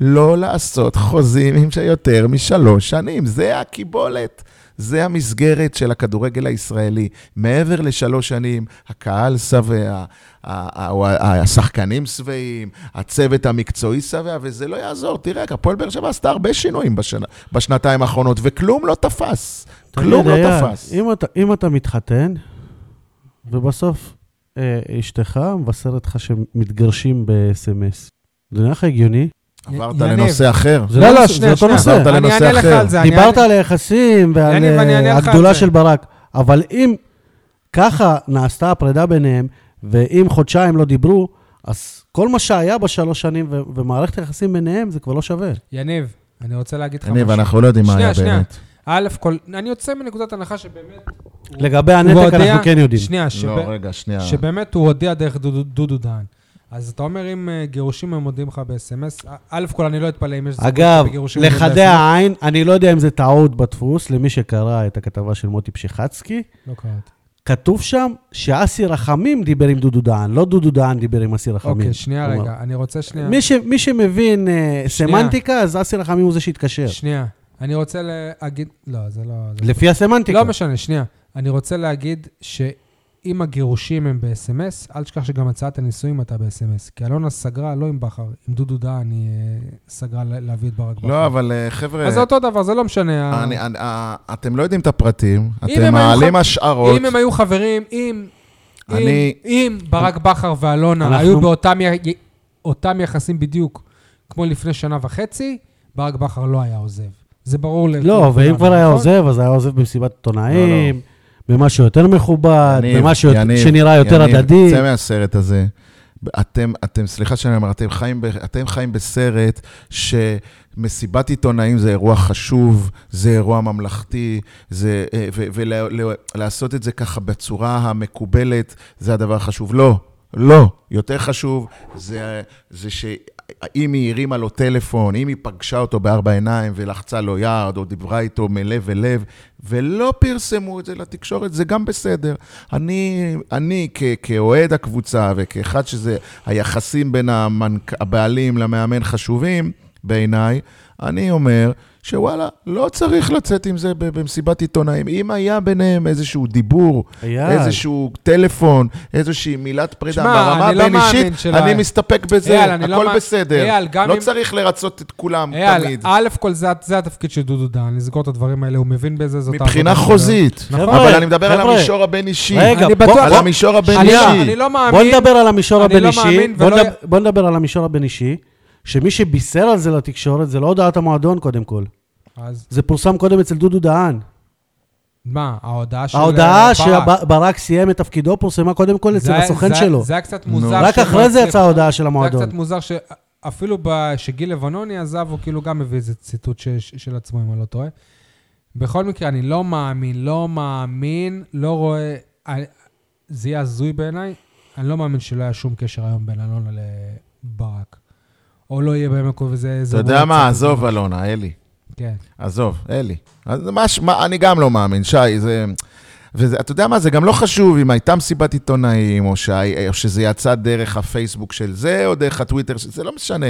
לא לעשות חוזים עם שיותר משלוש שנים. זה הקיבולת. זה המסגרת של הכדורגל הישראלי. מעבר לשלוש שנים, הקהל שבע, השחקנים שבעים, הצוות המקצועי שבע, וזה לא יעזור. תראה, הפועל באר שבע עשתה הרבה שינויים בשנה, בשנתיים האחרונות, וכלום לא תפס. כלום לא תפס. אם אתה, אם אתה מתחתן, ובסוף אה, אשתך מבשרת לך שמתגרשים ב-SMS, זה נראה לך הגיוני? עברת יניב. לנושא אחר. זה לא, לא- לא, זה שנייה, אותו. נושא. עברת אני לנושא אענה לך אחר. על זה. אני דיברת אענה- על היחסים ועל יניב, אני אה, הגדולה. של ברק, אבל אם ככה נעשתה הפרידה ביניהם, ואם חודשיים לא דיברו, אז כל מה שהיה בשלוש שנים ומערכת היחסים ביניהם, זה כבר לא שווה. יניב, אני רוצה להגיד לך יניב, משהו. אנחנו לא יודעים מה היה שנייה. באמת. א' כל, אני יוצא מנקודת הנחה שבאמת... לגבי הוא הנתק הודיע- אנחנו כן יודעים. שנייה, שב- לא, רגע, שנייה. שבאמת הוא הודיע דרך דודו- דהן. אז אתה אומר, אם אה, גירושים הם מודיעים לך ב-SMS, א' כל אני לא אתפלא אם יש... זוגות אגב, שבגירושים מודיעים לחדי. העין, אני לא יודע אם זה טעות בדפוס, למי שקרא את הכתבה של מוטי פשיחצקי, לא קראתי. כתוב שם שאסי רחמים דיבר עם דודו דהן, לא דודו דהן דיבר עם אסי רחמים. אוקיי, שנייה כלומר, רגע, אני רוצה שנייה... מי, ש, מי שמבין uh, שנייה. סמנטיקה, אז אסי רחמים הוא זה שהתקשר. שנייה. אני רוצה להגיד... לא, זה לא... זה לפי הסמנטיקה. לא משנה, שנייה. אני רוצה להגיד שאם הגירושים הם ב-SMS, אל תשכח שגם הצעת הנישואים הייתה ב-SMS. כי אלונה סגרה, לא עם בכר, עם דודו דהן היא אה, סגרה לה- להביא את ברק בכר. לא, אבל אה, חבר'ה... אז זה אותו דבר, זה לא משנה. אני, אני, אה, אתם לא יודעים את הפרטים, אם אתם מעלים ח- השערות. אם הם היו חברים, אם... אם- אני- אם ברק בכר ואלונה אנחנו- היו באותם י- י- אותם יחסים בדיוק כמו לפני שנה וחצי, ברק בכר לא היה עוזב. זה ברור לכולם. לא, ואם כבר היה נכון? עוזב, אז היה עוזב במסיבת עיתונאים, במשהו יותר מכובד, יניב, במשהו יניב, שנראה יותר יניב, הדדי. צא מהסרט הזה. אתם, אתם, סליחה שאני אומר, אתם חיים, ב, אתם חיים בסרט שמסיבת עיתונאים זה אירוע חשוב, זה אירוע ממלכתי, זה, אה, ולעשות את זה ככה בצורה המקובלת, זה הדבר החשוב. לא, לא. יותר חשוב זה, זה שאם היא הרימה לו טלפון, אם היא פגשה אותו בארבע עיניים ולחצה לו יד, או דיברה איתו מלב אל לב, ולא פרסמו את זה לתקשורת, זה גם בסדר. אני, אני כ, כאוהד הקבוצה וכאחד שזה, היחסים בין המנק, הבעלים למאמן חשובים בעיניי, אני אומר שוואלה, לא צריך לצאת עם זה ב- במסיבת עיתונאים. אם היה ביניהם איזשהו דיבור, היה. איזשהו טלפון, איזושהי מילת פרידה, שמע, ברמה אני לא הבין-אישית, שלא אני. מסתפק בזה, אייל, אני לא הכל מאמין- בסדר. אייל, גם לא אם- צריך לרצות את כולם אייל, תמיד. א' כל זה, זה התפקיד של דודו דהן, לסגור את הדברים האלה, הוא מבין בזה, זאת מבחינה. חוזית. חבר'ה, אבל אני מדבר על חבר'ה. המישור הבין-אישי. רגע, אני בוא- בטוח- על בוא- המישור אני לא- הבין-אישי. אני לא בוא מאמין, נדבר על המישור אני לא הבין-אישי. מאמין בוא ולא- נדבר- בוא נדבר על המישור הבין-אישי, שמי שבישר על זה לתקשורת זה לא הודעת המועדון קודם כל. אז זה פורסם קודם אצל דודו דהן. מה, ההודעה של... ההודעה אה, ברק. שברק סיים את תפקידו פורסמה קודם כל אצל זה הסוכן זה- שלו. זה היה קצת. מוזר. רק אחרי זה יצאה ההודעה של זה היה המועדון. קצת מוזר שאפילו שגיל לבנוני עזב, הוא כאילו גם הביא איזה ציטוט ש- של עצמו, אם אני לא טועה. בכל מקרה, אני לא מאמין, לא מאמין, לא רואה... אני- זה יהיה הזוי בעיניי. אני לא מאמין שלא היה שום קשר היום בין אלונה לברק. או לא יהיה בימים הקרובים, זה... אתה יודע מה, עזוב, אלונה, אלי. כן. עזוב, אלי. אז מה, אני גם לא מאמין, שי, זה... ואתה יודע מה, זה גם לא חשוב אם הייתה מסיבת עיתונאים, או, שהי, או שזה יצא דרך הפייסבוק של זה, או דרך הטוויטר, זה לא משנה.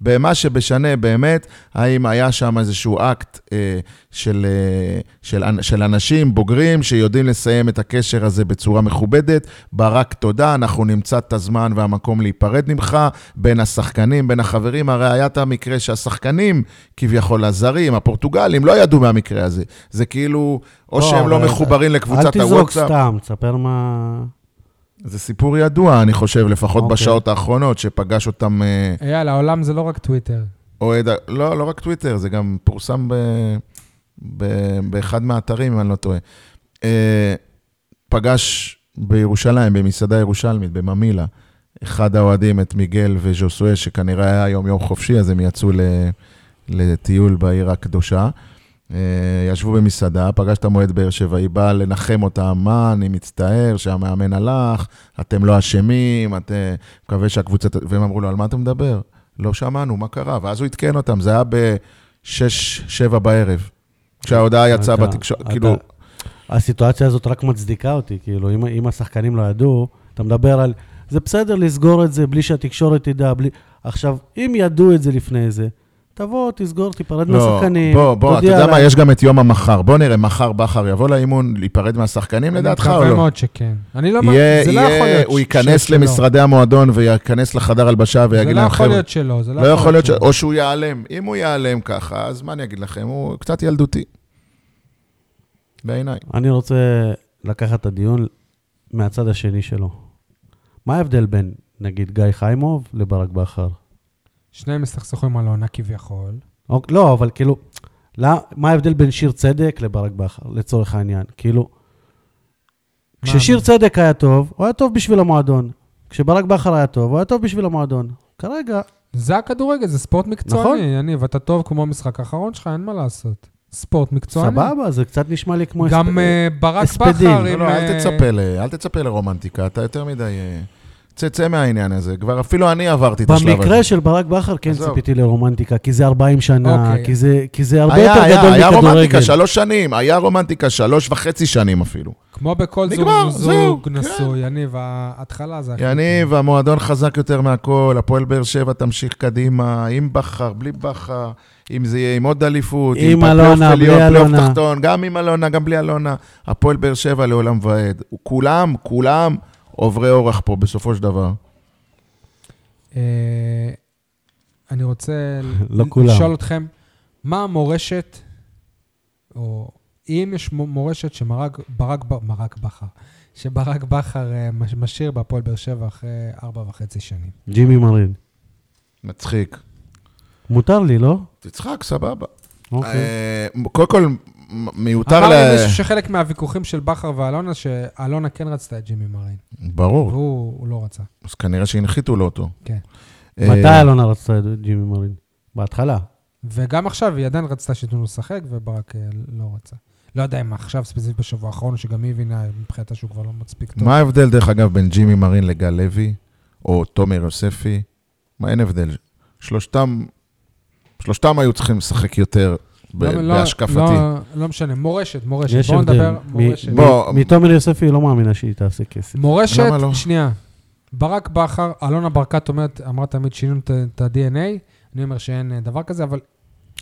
במה שבשנה באמת, האם היה שם איזשהו אקט אה, של, אה, של, של אנשים בוגרים שיודעים לסיים את הקשר הזה בצורה מכובדת. ברק, תודה, אנחנו נמצא את הזמן והמקום להיפרד ממך, בין השחקנים, בין החברים. הרי היה את המקרה שהשחקנים, כביכול הזרים, הפורטוגלים, לא ידעו מהמקרה הזה. זה כאילו, או לא, שהם לא מחוברים לקבוצת אל תזרוק הוואטסאפ. סתם, תספר מה... זה סיפור ידוע, אני חושב, לפחות אוקיי. בשעות האחרונות, שפגש אותם אה, אייל, העולם זה לא רק טוויטר. אוהד, לא, לא רק טוויטר, זה גם פורסם ב, ב, באחד מהאתרים, אם אני לא טועה. אה, פגש בירושלים, במסעדה ירושלמית, בממילה, אחד האוהדים, את מיגל וז'וסואל, שכנראה היה היום יום חופשי, אז הם יצאו ל, לטיול בעיר הקדושה. אה, ישבו במסעדה, פגש את המועד באר שבעי, בא לנחם אותם, מה, אני מצטער שהמאמן הלך, אתם לא אשמים, אתם... מקווה שהקבוצה... והם אמרו לו, על מה אתה מדבר? לא שמענו, מה קרה? ואז הוא עדכן אותם, זה היה ב-6-7 בערב, כשההודעה יצאה בתקשורת, כאילו, הסיטואציה הזאת רק מצדיקה אותי, כאילו, אם, אם השחקנים לא ידעו, אתה מדבר על, זה בסדר לסגור את זה בלי שהתקשורת תדע, בלי... עכשיו, אם ידעו את זה לפני זה, תבוא, תסגור, תיפרד לא, מהשחקנים, בוא, בוא, אתה יודע מה. יש גם את יום המחר. בוא נראה, מחר בכר יבוא לאימון, להיפרד מהשחקנים לדעתך אני או מקווה לא? מאוד שכן. אני לא... יהיה, זה לא יהיה- יכול להיות הוא ש- ייכנס שלא. למשרדי המועדון וייכנס לחדר הלבשה זה ויגיד לא להם, יכול חבר'ה, להיות שלא, זה לא יכול להיות, ש- או שהוא ייעלם. אם הוא ייעלם ככה, אז מה אני אגיד לכם? הוא קצת ילדותי. בעיניי. אני רוצה לקחת את הדיון מהצד השני שלו. מה ההבדל בין, נגיד, גיא חיימוב לברק בכר? שניהם הסתכסכו עם אלונה כביכול. אוק, לא, אבל כאילו, לא, מה ההבדל בין שיר צדק לברק בכר, לצורך העניין? כאילו, מה- כששיר צדק היה טוב, הוא היה טוב בשביל המועדון. כשברק בכר היה טוב, הוא היה טוב בשביל המועדון. כרגע, זה הכדורגל, זה ספורט מקצועני, נכון. יניב, אתה טוב כמו המשחק האחרון שלך, אין מה לעשות. ספורט מקצועני. סבבה, זה קצת נשמע לי כמו... גם הספ- אה, ברק. בכר לא, עם... לא, אל אה, אל תצפה לרומנטיקה, אתה יותר מדי... צא, מהעניין הזה. כבר אפילו אני עברתי את השלב הזה. במקרה של ברק בכר כן. ציפיתי לרומנטיקה, כי זה 40 שנה, אוקיי. כי זה- כי זה הרבה היה, יותר היה, גדול היה רומנטיקה מכדורגל. שלוש שנים, היה רומנטיקה שלוש וחצי שנים אפילו. כמו בכל זוג, נגמר, זוג כן. נשוי, יניב, ההתחלה זה הכי יניב, המועדון חזק יותר מהכל, הפועל באר שבע תמשיך קדימה, עם בכר, בלי בכר, אם זה יהיה עם עוד אליפות, עם פלייאוף אלונה, בלי עליון, פלייאוף אלונה. תחתון, גם עם אלונה, גם בלי אלונה, הפועל באר שבע לעולם ועד. כולם, כולם עוברי אורח פה בסופו של דבר. אה, אני רוצה לא. לשאול אתכם, מה המורשת, או אם יש מו- מורשת שמרק ברק, מרק בכר, שברק בכר אה, מש- משאיר בהפועל באר שבע אחרי ארבע וחצי שנים. ג'ימי מרין. מצחיק. מותר לי, לא? תצחק, סבבה. אוקיי. אה, קודם כל, מיותר אמר ל... לי מישהו שחלק מהוויכוחים של בכר ואלונה, שאלונה כן רצתה את ג'ימי מרין, ברור, והוא הוא לא רצה. אז כנראה שהנחיתו לו אותו. כן. אה, מתי אלונה רצתה את ג'ימי מרין? בהתחלה. וגם עכשיו היא עדיין רצתה שייתנו לו לשחק, וברק אה, לא רצה. לא יודע אם עכשיו, ספציפית בשבוע האחרון, שגם היא הבינה מבחינתה שהוא כבר לא מספיק טוב. מה ההבדל, דרך אגב, בין ג'ימי מרין לגל לוי, או תומר יוספי? מה, אין הבדל. שלושתם, שלושתם היו צריכים לשחק יותר בהשקפתי. לא, לא משנה, מורשת, מורשת. יש בואו הבדל. נדבר, מ- מורשת. מ- בוא- מתומר יוספי היא לא מאמינה שהיא תעשה כסף. מורשת, למה לא? שנייה. ברק בכר, אלונה ברקת אומרת, אמרה תמיד שינינו את- ה-DNA, אני אומר שאין אה, דבר כזה, אבל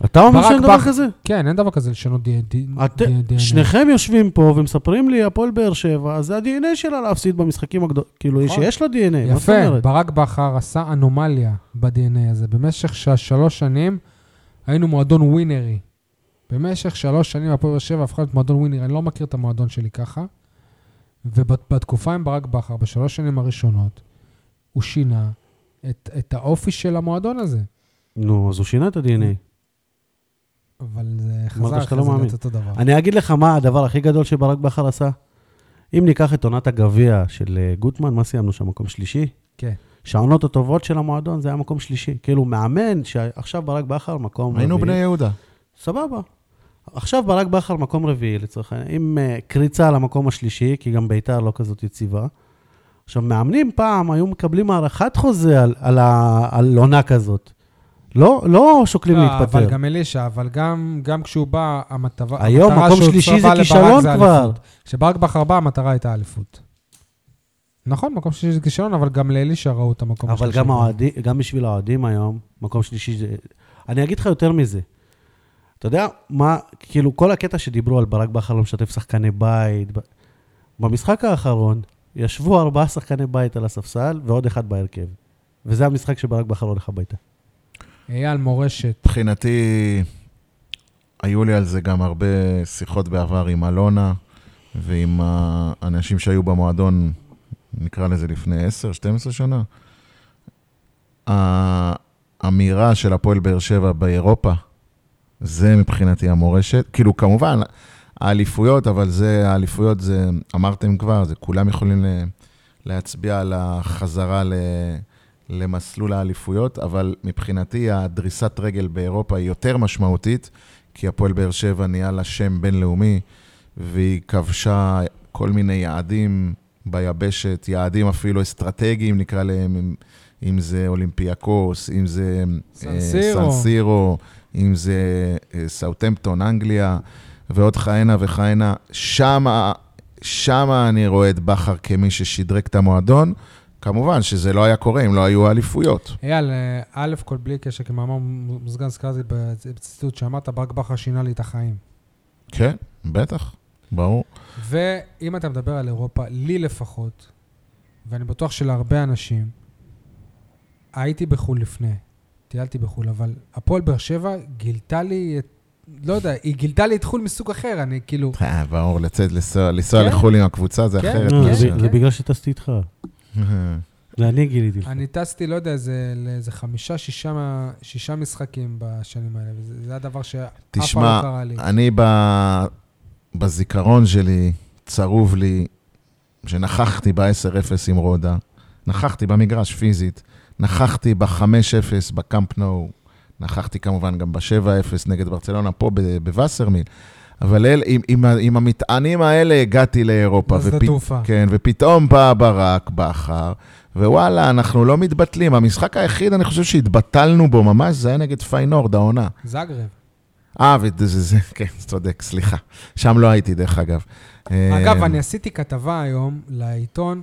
אתה אומר שאין דבר כזה? כן, אין דבר כזה לשנות DNA. שניכם יושבים פה ומספרים לי, הפועל באר שבע, אז זה ה-DNA שלה להפסיד במשחקים הגדולים. כאילו, נכון. שיש לו DNA, מה זאת יפה, אומרת? ברק בכר עשה אנומליה ב-DNA הזה. במשך שלוש שנים היינו מועדון ווינרי. במשך שלוש שנים הפועל באר שבע הפכה להיות מועדון ווינרי. אני לא מכיר את המועדון שלי ככה. ובתקופה עם ברק בכר, בשלוש שנים הראשונות, הוא שינה את, את האופי של המועדון הזה. נו, אז הוא שינה את ה-DNA. אבל זה חזר אחרי לא זה. להיות אותו דבר. אני אגיד לך מה הדבר הכי גדול שברק בכר עשה. אם ניקח את עונת הגביע של אה, גוטמן, מה סיימנו שם? מקום שלישי? כן. שהעונות הטובות של המועדון זה היה מקום שלישי. כאילו, מאמן שעכשיו ברק בכר מקום רביעי. היינו בני יהודה. סבבה. עכשיו ברק בכר מקום רביעי לצורך העניין, עם uh, קריצה למקום השלישי, כי גם ביתר לא כזאת יציבה. עכשיו, מאמנים פעם היו מקבלים הארכת חוזה על, על, ה, על עונה כזאת. לא, לא שוקלים לא, להתפטר. אבל גם אלישע, אבל גם, גם כשהוא בא, המטרה... היום המטרה מקום שלישי זה כישלון כבר. אליפות. כשברק בכר בא, המטרה הייתה אליפות. נכון, מקום שלישי זה כישלון, אבל גם לאלישע ראו את המקום אבל השלישי. גם, האוהדים, גם בשביל האוהדים היום, מקום שלישי זה... אני אגיד לך יותר מזה. אתה יודע מה, כאילו, כל הקטע שדיברו על ברק בכר לא משתף שחקני בית, ב- במשחק האחרון ישבו ארבעה שחקני בית על הספסל ועוד אחד בהרכב. וזה המשחק שברק בכר הולך הביתה. אייל מורשת. מבחינתי, היו לי על זה גם הרבה שיחות בעבר עם אלונה ועם האנשים שהיו במועדון, נקרא לזה לפני 10-12 שנה. האמירה של הפועל באר שבע באירופה, זה מבחינתי המורשת. כאילו, כמובן, האליפויות, אבל זה, האליפויות זה, אמרתם כבר, זה כולם יכולים להצביע על החזרה ל... למסלול האליפויות, אבל מבחינתי הדריסת רגל באירופה היא יותר משמעותית, כי הפועל באר שבע נהיה לה שם בינלאומי, והיא כבשה כל מיני יעדים ביבשת, יעדים אפילו אסטרטגיים, נקרא להם, אם, זה אולימפיאקוס, אם זה אה, סירו. סן סירו, אם זה אה, סאוטמפטון, אנגליה, ועוד כהנה וכהנה. שמה, שמה אני רואה את בכר כמי ששדרג את המועדון. כמובן שזה לא היה קורה אם לא היו אליפויות. אייל, אה, א' כל בלי קשר, כמאמר מוסגן הזכרתי בציטוט שאמרת, ברק בכר שינה לי את החיים. כן, בטח, ברור. ואם אתה מדבר על אירופה, לי לפחות, ואני בטוח שלהרבה אנשים, הייתי בחו"ל לפני, טיילתי בחו"ל, אבל הפועל באר שבע גילתה לי את... לא יודע, היא גילתה לי את חו"ל מסוג אחר, אני כאילו... אה, ברור, לצאת, לנסוע, כן. לחו"ל עם הקבוצה זה כן. אחרת. זה, כן. בגלל שטסתי איתך. זה אני גיליתי לך. אני טסתי, לא יודע, איזה, לאיזה חמישה, שישה, שישה משחקים בשנים האלה, וזה זה הדבר שאף פעם תשמע, לא קרה לי. אני ב... בזיכרון שלי, צרוב לי, שנכחתי ב-10-0 עם רודה, נכחתי במגרש פיזית, נכחתי ב-5-0 בקאמפ נו, נכחתי כמובן גם ב-7-0 נגד ברצלונה פה בווסרמיל, אבל אל, עם, עם, עם המטענים האלה הגעתי לאירופה. בשדה ופ- תעופה. כן, ופתאום בא ברק בכר, ווואלה, אנחנו לא מתבטלים. המשחק היחיד, אני חושב שהתבטלנו בו ממש, זה היה נגד פיינורד, העונה. זאגרב. אה, וזה, זה, זה, כן, צודק, סליחה. שם לא הייתי, דרך אגב. אגב, אה, אני עשיתי כתבה היום לעיתון,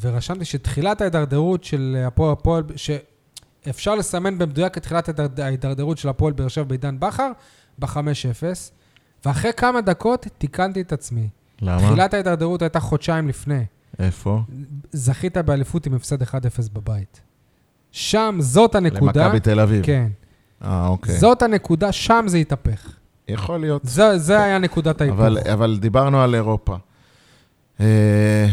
ורשמתי שתחילת ההידרדרות של הפועל, הפועל, שאפשר לסמן במדויק את תחילת ההידרד- ההידרדרות של הפועל באר שבע בעידן בכר, ב-5-0, ואחרי כמה דקות תיקנתי את עצמי. למה? תחילת ההידרדרות הייתה חודשיים לפני. איפה? זכית באליפות עם הפסד 1-0 בבית. שם, זאת הנקודה. למכבי תל אביב. כן. אה, אוקיי. זאת הנקודה, שם זה התהפך. יכול להיות. זה, זה היה נקודת ההיפוך. אבל, אבל דיברנו על אירופה. אה,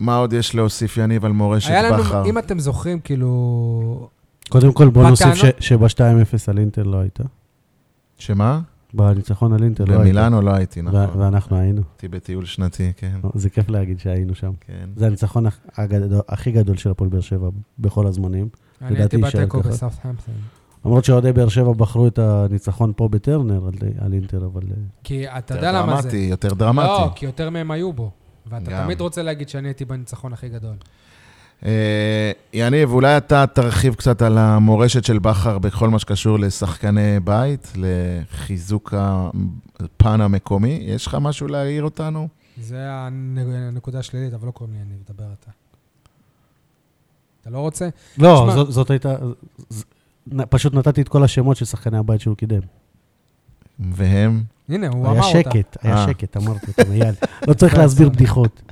מה עוד יש להוסיף, יניב, על מורשת היה לנו, בכר? אם אתם זוכרים, כאילו... קודם כל, בוא נוסיף בטענות- שב-2-0 על אינטר לא הייתה. שמה? בניצחון על אינטר לא הייתה. במילאנו לא הייתי, ו- נכון. ואנחנו היינו. הייתי בטיול שנתי, כן. זה כיף להגיד שהיינו שם. כן. זה הניצחון הגדול- הכי גדול של הפועל באר שבע בכל הזמנים. אני הייתי בתיקו ככה. בסאות'המפטון. למרות שאוהדי באר שבע בחרו את הניצחון פה בטרנר על, על אינטר, אבל... אה, כי אתה יותר יודע למה זה. דרמטי, יותר דרמטי. לא, כי יותר מהם היו בו. ואתה גם. תמיד רוצה להגיד שאני הייתי בניצחון הכי גדול. אה, יניב, אולי אתה תרחיב קצת על המורשת של בכר בכל מה שקשור לשחקני בית, לחיזוק הפן המקומי. יש לך משהו להעיר אותנו? זה הנ- הנקודה השלילית, אבל לא קוראים לי אני, תדבר אתה. אתה לא רוצה? לא, זאת, זאת הייתה... פשוט נתתי את כל השמות של שחקני הבית שהוא קידם. והם? הנה, הוא היה אמר אותה. שקט, היה אה. שקט, אמרתי אותם, אייל. לא צריך להסביר. בדיחות.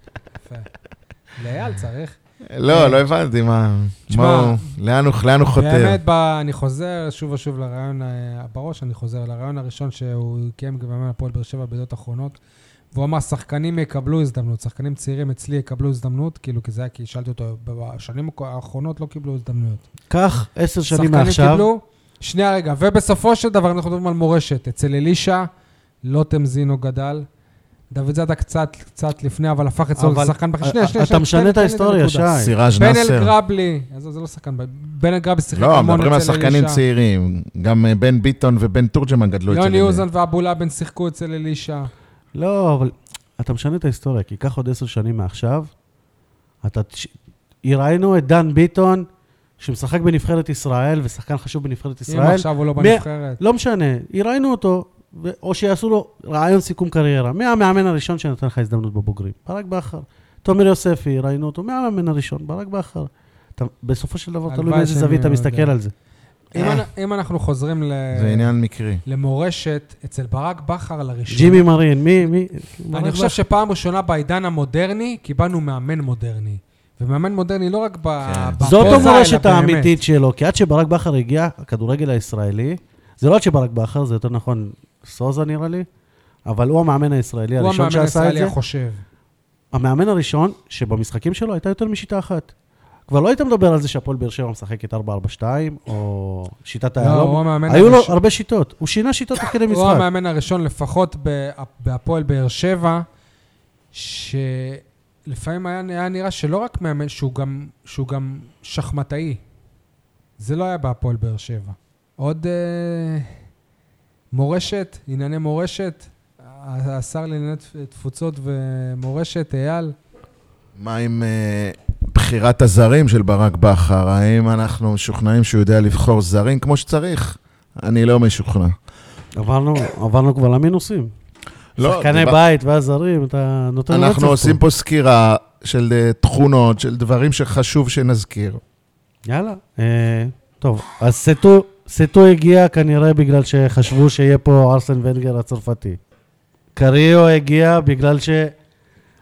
לאייל צריך. לא, כן. לא הבנתי מה... תשמע, לאן הוא חותר? באמת, אני חוזר שוב ושוב לרעיון, אה, בראש אני חוזר, לרעיון הראשון שהוא קיים במאמן הפועל באר שבע בידיעות אחרונות, והוא אמר, שחקנים יקבלו הזדמנות, שחקנים צעירים אצלי יקבלו הזדמנות, כאילו, כי זה היה כי שאלתי אותו, בשנים האחרונות לא קיבלו הזדמנויות. קח עשר שנים שחקנים מעכשיו, קיבלו, שנייה רגע, ובסופו של דבר אנחנו מדברים על מורשת. אצל אלישע, לוטם זינו גדל. דוד זאדה קצת, קצת לפני, אבל הפך אצלו אבל- לשחקן בכיר. אתה- שנייה, שנייה, אתה שנייה, משנה את ההיסטוריה. שי. סיראז' בן נאסר. אל-גרבלי, עזוב, זה לא שחקן, בן אל-גרבלי שיחק לא, המון מדברים על אצל שחקנים אלישע. צעירים. גם אה, בן ביטון ובן תורג'מן גדלו אצל... יוני אוזן ואבו לאבן שיחקו אצל אלישע. לא, אבל אתה משנה את ההיסטוריה, כי קח עוד עשר שנים מעכשיו, אתה... ראינו את דן ביטון, שמשחק בנבחרת ישראל, ושחקן חשוב בנבחרת אם ישראל. עכשיו הוא לא בנבחרת. לא משנה, ראינו אותו, ו- או שיעשו לו רעיון סיכום קריירה. מי המאמן הראשון שנתן לך הזדמנות בבוגרים? ברק בכר. תומר יוספי, ראינו אותו, מי המאמן הראשון? ברק בכר. אתה, בסופו של דבר, תלוי באיזה זווית אתה לא מסתכל. על זה. אם אנ- אם אנחנו חוזרים ל- זה עניין מקרי. למורשת, אצל ברק בכר לראשונה. ג'ימי מרין, מי? אני חושב. שפעם ראשונה בעידן המודרני, קיבלנו מאמן מודרני. ומאמן מודרני לא רק ב- כן. זאת המורשת. האמיתית שלו, כי עד שברק בכר הגיע, הכדורגל הישראלי, זה לא עד שברק בכר, זה יותר נכון סוזה נראה לי, אבל הוא המאמן הישראלי הוא הראשון המאמן שעשה את הישראלי זה. החושב. המאמן הראשון שבמשחקים שלו הייתה יותר משיטה אחת. כבר לא היית מדבר על זה שהפועל באר שבע משחקת 4-4-2, או שיטת לא, הוא היהלום. המאמן היו לו הראשון- הרבה שיטות, הוא שינה שיטות תוך כדי הוא משחק. המאמן הראשון, לפחות ב- בהפועל באר שבע, שלפעמים היה, היה נראה שלא רק מאמן, שהוא גם, שהוא גם שחמטאי. זה לא היה בהפועל באר שבע. עוד אה, מורשת, ענייני מורשת, השר לענייני תפ- תפוצות ומורשת, אייל. מה עם אה, בחירת הזרים של ברק בכר? האם אנחנו משוכנעים שהוא יודע לבחור זרים כמו שצריך? אני לא משוכנע. עברנו, עברנו כבר למינוסים. לא, שחקני דיבר- בית והזרים, אתה נותן רצף אנחנו עושים פה סקירה של אה, תכונות, של דברים שחשוב שנזכיר. יאללה. אה, טוב, אז סטו, סטו הגיע כנראה בגלל שחשבו שיהיה פה ארסן ונגר הצרפתי. קריו הגיע בגלל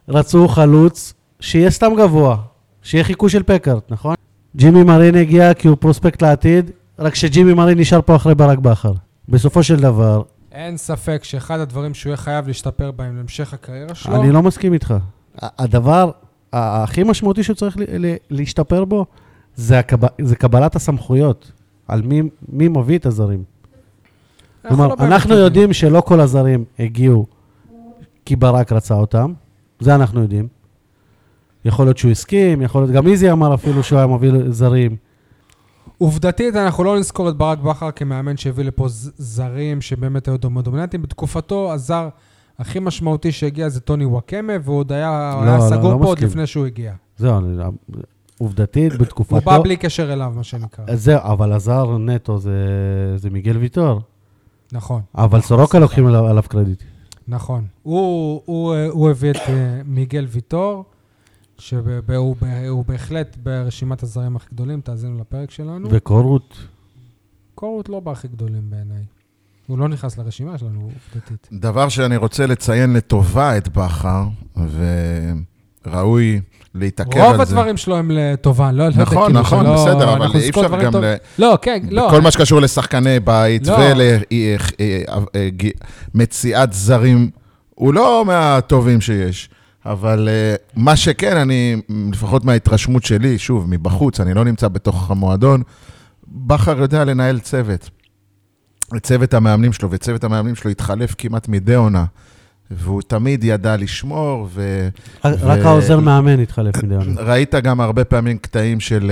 שרצו חלוץ שיהיה סתם גבוה, שיהיה חיקוי של פקארט, נכון? ג'ימי מרין הגיע כי הוא פרוספקט לעתיד, רק שג'ימי מרין נשאר פה אחרי ברק בכר. בסופו של דבר, אין ספק שאחד הדברים שהוא יהיה חייב להשתפר בהם להמשך הקריירה שלו, אני לא מסכים איתך. הדבר הכי משמעותי שצריך להשתפר בו, זה, הקב... זה קבלת הסמכויות. על מי, מי מביא את הזרים. אנחנו כלומר, לא אנחנו יודעים. יודעים שלא כל הזרים הגיעו כי ברק רצה אותם, זה אנחנו יודעים. יכול להיות שהוא הסכים, יכול להיות, גם איזי אמר אפילו שהוא היה מביא זרים. עובדתית, אנחנו לא נזכור את ברק בכר כמאמן שהביא לפה זרים שבאמת היו דומ- דומיננטיים. בתקופתו, הזר הכי משמעותי שהגיע זה טוני וואקמה, והוא עוד היה, לא, היה לא, סגור לא פה עוד. לפני שהוא הגיע. זהו, אני- עובדתית, בתקופתו... הוא בא בלי קשר אליו, מה שנקרא. זהו, אבל הזר נטו זה, זה מיגל ויטור. נכון, אבל סורוקה לוקחים עליו, עליו קרדיט. נכון. הוא, הוא, אה, הוא הביא את אה, מיגל ויטור, שהוא הוא בהחלט ברשימת הזרים הכי גדולים, תאזינו לפרק שלנו. וקורות, קורות לא בהכי גדולים בעיניי. הוא לא נכנס לרשימה שלנו, עובדתית. דבר שאני רוצה לציין לטובה את בכר, וראוי להתעכב על זה. רוב הדברים שלו הם לטובה, לא, לא נכון, כאילו, נכון, שלא- בסדר, אבל אי אפשר גם טוב- ל... לא, כן, לא. כל מה שקשור לשחקני בית לא. ולמציאת זרים, הוא לא מהטובים שיש. אבל אה, מה שכן, אני, לפחות מההתרשמות שלי, שוב, מבחוץ, אני לא נמצא בתוך המועדון, בכר יודע לנהל צוות. צוות המאמנים שלו, וצוות המאמנים שלו התחלף כמעט מדי עונה. והוא תמיד ידע לשמור, ו... רק העוזר מאמן התחלף מדי עונה. ראית גם הרבה פעמים קטעים של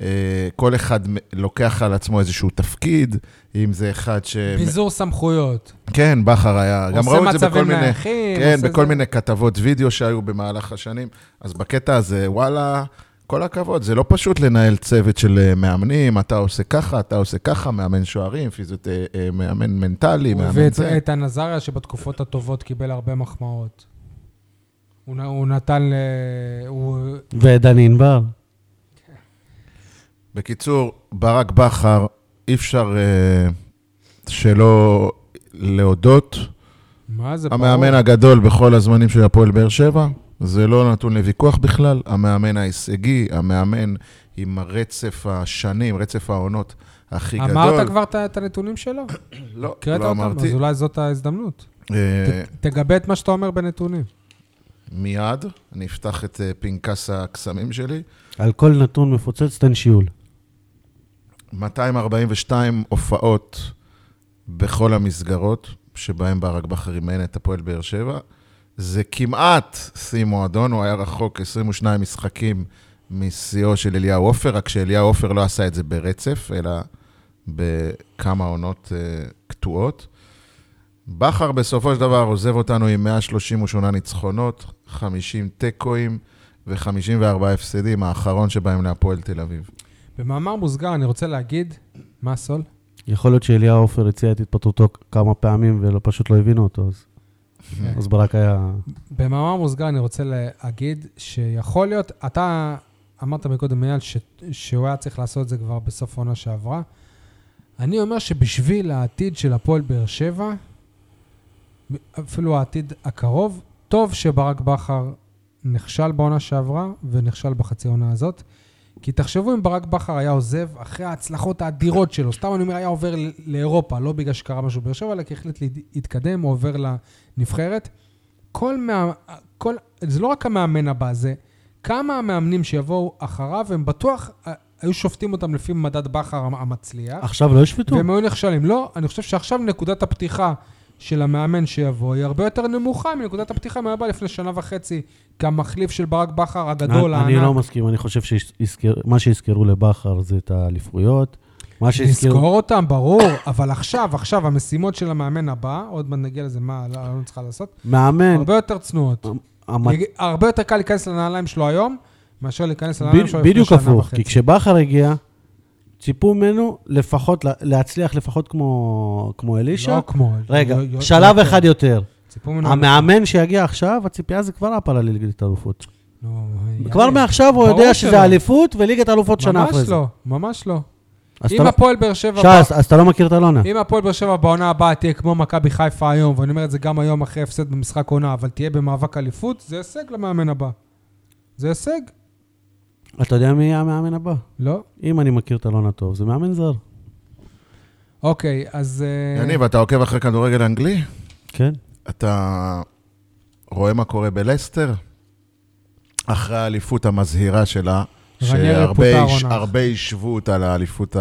אה, כל אחד לוקח על עצמו איזשהו תפקיד, אם זה אחד ש... ביזור סמכויות. כן, בכר היה, גם ראו את זה בכל עושה מצבים מיני... נייחים. כן, עושה בכל זה. מיני כתבות וידאו שהיו במהלך השנים. אז בקטע הזה, וואלה, כל הכבוד, זה לא פשוט לנהל צוות של אה, מאמנים, אתה עושה ככה, אתה עושה ככה, מאמן שוערים, פיזיות, אה, אה, מאמן מנטלי, מאמן את זה. איתן עזריה, שבתקופות הטובות קיבל הרבה מחמאות. הוא נ- הוא נתן ל... הוא... ודני ענבר. בקיצור, ברק בכר, אי אפשר אה, שלא להודות. מה זה, ברור. המאמן הגדול בכל הזמנים של הפועל באר שבע, זה לא נתון לוויכוח בכלל. המאמן ההישגי, המאמן עם רצף השנים, רצף העונות הכי גדול. אמרת כבר את- את הנתונים שלו? לא, לא אותם? אמרתי. אז אולי זאת ההזדמנות. אה, תגבה את מה שאתה אומר בנתונים. מיד, אני אפתח את אה, פנקס הקסמים שלי. על כל נתון מפוצץ תן שיעול. 242 הופעות בכל המסגרות שבהן ברק בכר אימן את הפועל באר שבע. זה כמעט שיא מועדון, הוא היה רחוק 22 משחקים משיאו של אליהו עופר, רק שאליהו עופר לא עשה את זה ברצף, אלא בכמה עונות uh, קטועות. בכר בסופו של דבר עוזב אותנו עם 138 ניצחונות, 50 תיקואים ו-54 הפסדים, האחרון שבהם להפועל תל אביב. במאמר מוסגר אני רוצה להגיד, מה סול? יכול להיות שאליהו עופר הציע את התפטרותו כמה פעמים ופשוט לא הבינו אותו, אז. אז ברק היה... במאמר מוסגר אני רוצה להגיד שיכול להיות, אתה אמרת מקודם, אייל, ש- שהוא היה צריך לעשות את זה כבר בסוף העונה שעברה. אני אומר שבשביל העתיד של הפועל באר שבע, אפילו העתיד הקרוב, טוב שברק בכר נכשל בעונה שעברה ונכשל בחצי העונה הזאת. כי תחשבו אם ברק בכר היה עוזב אחרי ההצלחות האדירות שלו, סתם אני אומר, היה עובר לאירופה, לא בגלל שקרה משהו בבאר שבע, אלא כי החליט להתקדם, הוא עובר לנבחרת. כל מה... כל... זה לא רק המאמן הבא, זה כמה המאמנים שיבואו אחריו, הם בטוח אה, היו שופטים אותם לפי מדד בכר המ- המצליח, עכשיו לא ישפטו? והם היו נכשלים. לא, אני חושב שעכשיו נקודת הפתיחה של המאמן שיבוא היא הרבה יותר נמוכה מנקודת הפתיחה מה בא לפני שנה וחצי, כמחליף של ברק בכר הגדול, אני הענק. לא מסכים, אני חושב שמה שיזכרו לבכר זה את האליפויות. מה שיזכרו... נזכור אותם, ברור, אבל עכשיו, עכשיו, המשימות של המאמן הבא, עוד מעט נגיע לזה, מה לא לא צריכה לעשות, מאמן, הרבה יותר צנועות. הרבה יותר קל להיכנס לנעליים שלו היום, מאשר להיכנס לנעליים שלו לפני בדיוק שנה הפוך, וחצי. כי כשבכר הגיע, ציפו ממנו לפחות, לה- להצליח לפחות כמו כמו אלישע. לא כמו... רגע, יו- יו- שלב יותר. אחד יותר. ציפו ממנו... המאמן שיגיע עכשיו, הציפייה זה כבר הפלה לליגת האלופות. לא, כבר. מעכשיו הוא יודע. שזה אליפות וליגת האלופות שנה אחרי ממש זה. לא, ממש לא. אם לא- הפועל באר שבע... ש"ס, אז אתה לא מכיר את אלונה. אם הפועל באר שבע בעונה הבאה תהיה כמו מכבי חיפה היום, ואני אומר את זה גם היום אחרי הפסד במשחק עונה, אבל תהיה במאבק אליפות, זה הישג למאמן הבא. זה הישג? אתה יודע מי יהיה המאמן הבא? לא? אם אני מכיר את אלונה טוב, זה מאמן זר. אוקיי, אז... אה, יניב, אתה עוקב אחרי כדורגל אנגלי? כן? אתה רואה מה קורה בלסטר? אחרי האליפות המזהירה שלה, שהרבה השוו אותה לאליפות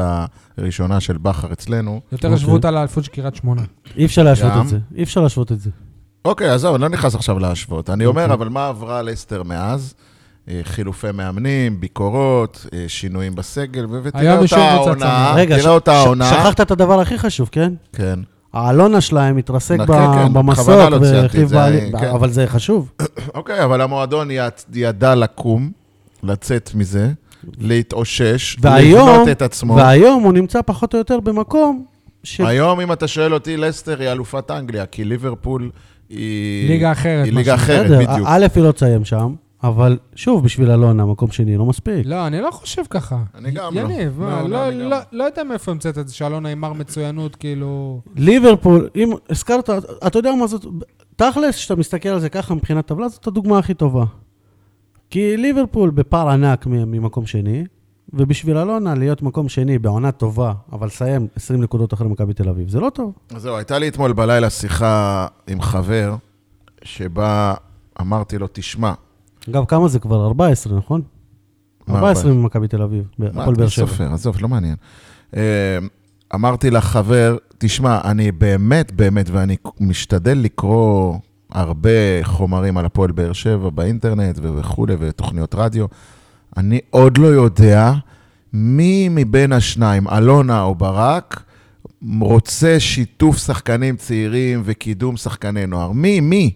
הראשונה של בכר אצלנו. יותר אוקיי. השוו אותה לאליפות של קריית שמונה. אי אפשר להשוות. את זה. אי אפשר להשוות את זה. אוקיי, עזוב, אני לא נכנס עכשיו להשוות. אני אומר, אוקיי. אבל מה עברה לסטר מאז? אה, חילופי מאמנים, ביקורות, אה, שינויים בסגל, ותראה אותה העונה, צמרת. רגע, ש- תראה אותה ש- העונה. שכחת את הדבר הכי חשוב, כן? כן. האלונה שלהם התרסק כן, ב- כן, במסוק לא והחליף זה, בעלי... אני- כן. אבל זה חשוב. אוקיי, אבל המועדון יד- ידע לקום, לצאת מזה, להתאושש, והיום- לבנות את עצמו. והיום הוא נמצא פחות או יותר במקום ש... היום, אם אתה שואל אותי, לסטר היא אלופת אנגליה, כי ליברפול היא... ליגה אחרת, היא ליגה. אחרת, בדיוק. א', היא לא תסיים שם, אבל שוב, בשביל אלונה, מקום שני לא מספיק. לא, אני לא חושב ככה. אני גם לא. יניב, לא, מה, לא, לא- לא- לא. לא יודע מאיפה המצאת את זה, שאלונה עם מר מצוינות, כאילו... ליברפול, אם הזכרת, אתה יודע מה זאת, תכלס, כשאתה מסתכל על זה ככה מבחינת טבלה, זאת הדוגמה הכי טובה. כי ליברפול בפער ענק ממקום שני, ובשביל אלונה להיות מקום שני בעונה טובה, אבל לסיים 20 נקודות אחרי מכבי תל אביב, זה לא טוב. אז זהו, הייתה לי אתמול בלילה שיחה עם חבר, שבה אמרתי לו, תשמע, אגב, כמה זה כבר? 14, נכון? מה 14 ממכבי תל אביב, הפועל באר שבע. סופר? עזוב, לא מעניין. אה, אמרתי לחבר, תשמע, אני באמת, באמת, ואני משתדל לקרוא הרבה חומרים על הפועל באר שבע באינטרנט וכולי, ותוכניות רדיו. אני עוד לא יודע מי מבין השניים, אלונה או ברק, רוצה שיתוף שחקנים צעירים וקידום שחקני נוער. מי? מי?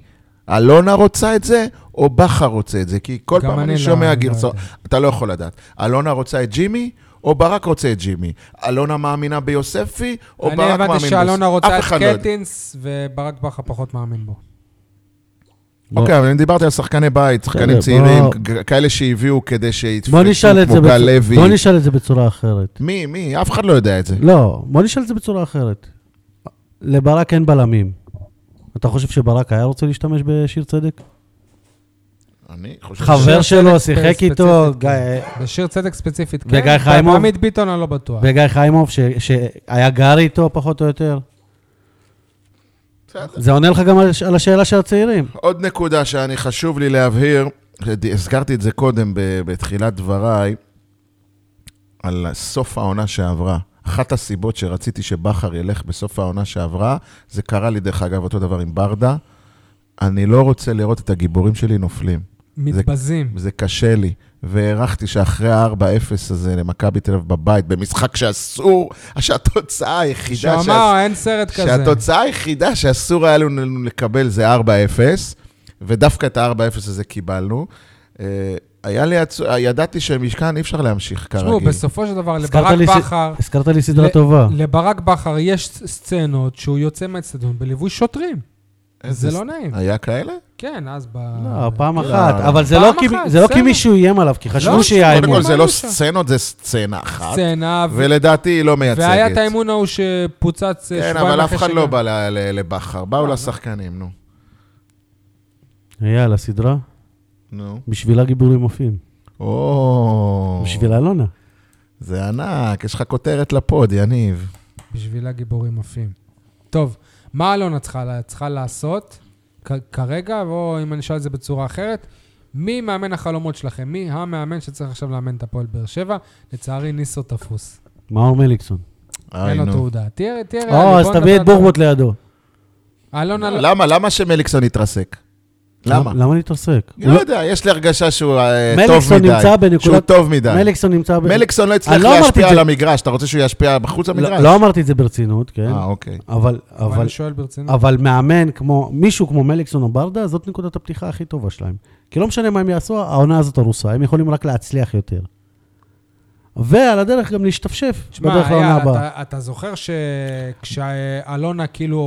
אלונה רוצה את זה, או בכר רוצה את זה? כי כל פעם אני אני לא- שומע אני לא גרסאות. יודע. אתה לא יכול לדעת. אלונה רוצה את ג'ימי, או ברק רוצה את ג'ימי? אלונה מאמינה ביוספי, או ברק אני מאמין הבנתי ביוספי? שאלונה רוצה את לא. קלטינס, וברק בכר פחות מאמין בו. בוא- אוקיי, אבל אני דיברתי על שחקני בית, שחקנים בסדר, צעירים, כאלה שהביאו כדי שיתפסו כמו גל לוי. בוא נשאל את זה בצורה אחרת. מי? מי? אף אחד לא יודע את זה. לא, בוא נשאל את זה בצורה אחרת. לברק אין בלמים. אתה חושב שברק היה רוצה להשתמש בשיר צדק? אני חושב... חבר שיר שלו, שיחק איתו. גיא- בשיר צדק ספציפית, כן. וגיא חיימוב? בעמית ביטון אני לא בטוח. וגיא חיימוב, ש- שהיה גר איתו פחות או יותר. זה עונה לך גם על הש- על השאלה של הצעירים. עוד נקודה שאני חשוב לי להבהיר, הזכרתי את זה קודם בתחילת דבריי, על סוף העונה שעברה. אחת הסיבות שרציתי שבכר ילך בסוף העונה שעברה, זה קרה לי, דרך אגב, אותו דבר עם ברדה. אני לא רוצה לראות את הגיבורים שלי נופלים. מתבזים. זה קשה לי. והערכתי שאחרי ה-4-0 הזה למכבי תל אביב בבית, במשחק שאסור, שהתוצאה היחידה... שהוא אמר, אין סרט כזה. שהתוצאה היחידה שאסור היה לנו לקבל זה 4-0, ודווקא את ה-4-0 הזה קיבלנו. אה, היה לי, עצ... ידעתי שמשכן אי אפשר להמשיך כרגיל. תשמעו, בסופו של דבר, הזכרת לברק לי בכר, הזכרת לי סדרה ל- טובה. לברק בכר יש סצנות שהוא יוצא מהאצטדיון בליווי שוטרים. זה ס- לא נעים. היה כאלה? כן, אז ב... לא, פעם לא, אחת. לא. אבל זה לא כי- אחת, זה לא כי. מישהו איים עליו, כי לא, חשבו קודם שיהיה קודם כל. זה לא. סצנות, זה סצנה אחת. סצנה, ו- ולדעתי היא לא מייצגת. והיה את האימון ההוא שפוצץ אה, כן, שבועיים אבל אף אחרי אחד לא בא לבכר, באו לא, לשחקנים, נו. אייל, הסדרה, נו. בשבילה גיבורים מופיעים. או... בשביל אלונה. זה ענק, יש לך כותרת לפוד, יניב. בשביל הגיבורים עפים. טוב, מה אלונה צריכה, צריכה לעשות כרגע, או אם אני אשאל את זה בצורה אחרת, מי מאמן החלומות שלכם? מי המאמן שצריך עכשיו לאמן את הפועל באר שבע? לצערי, ניסו תפוס. מאור מליקסון. אין לו. תעודה. תהיה, תהיה ריאלי, או, אז תביא את בורבוט לידו. אלונה, לא- למה? למה שמליקסון יתרסק? למה? למה להתרסק? אני לא יודע, יש לי הרגשה שהוא אה, טוב מליקסון מדי. שהוא טוב מדי. מליקסון נמצא ב... מליקסון לא הצליח אני לא אמרתי להשפיע על. המגרש, אתה רוצה שהוא ישפיע בחוץ לא- למגרש? לא אמרתי את זה ברצינות, כן? אה, אוקיי. אבל, אבל אבל, אני שואל ברצינות. אבל מאמן כמו, מישהו כמו מליקסון או ברדה, זאת נקודת הפתיחה הכי טובה שלהם. כי לא משנה מה הם יעשו, העונה הזאת הרוסה, הם יכולים רק להצליח יותר. ועל הדרך גם להשתפשף תשמע, בדרך לעונה הבאה. אתה, אתה זוכר שכשאלונה כאילו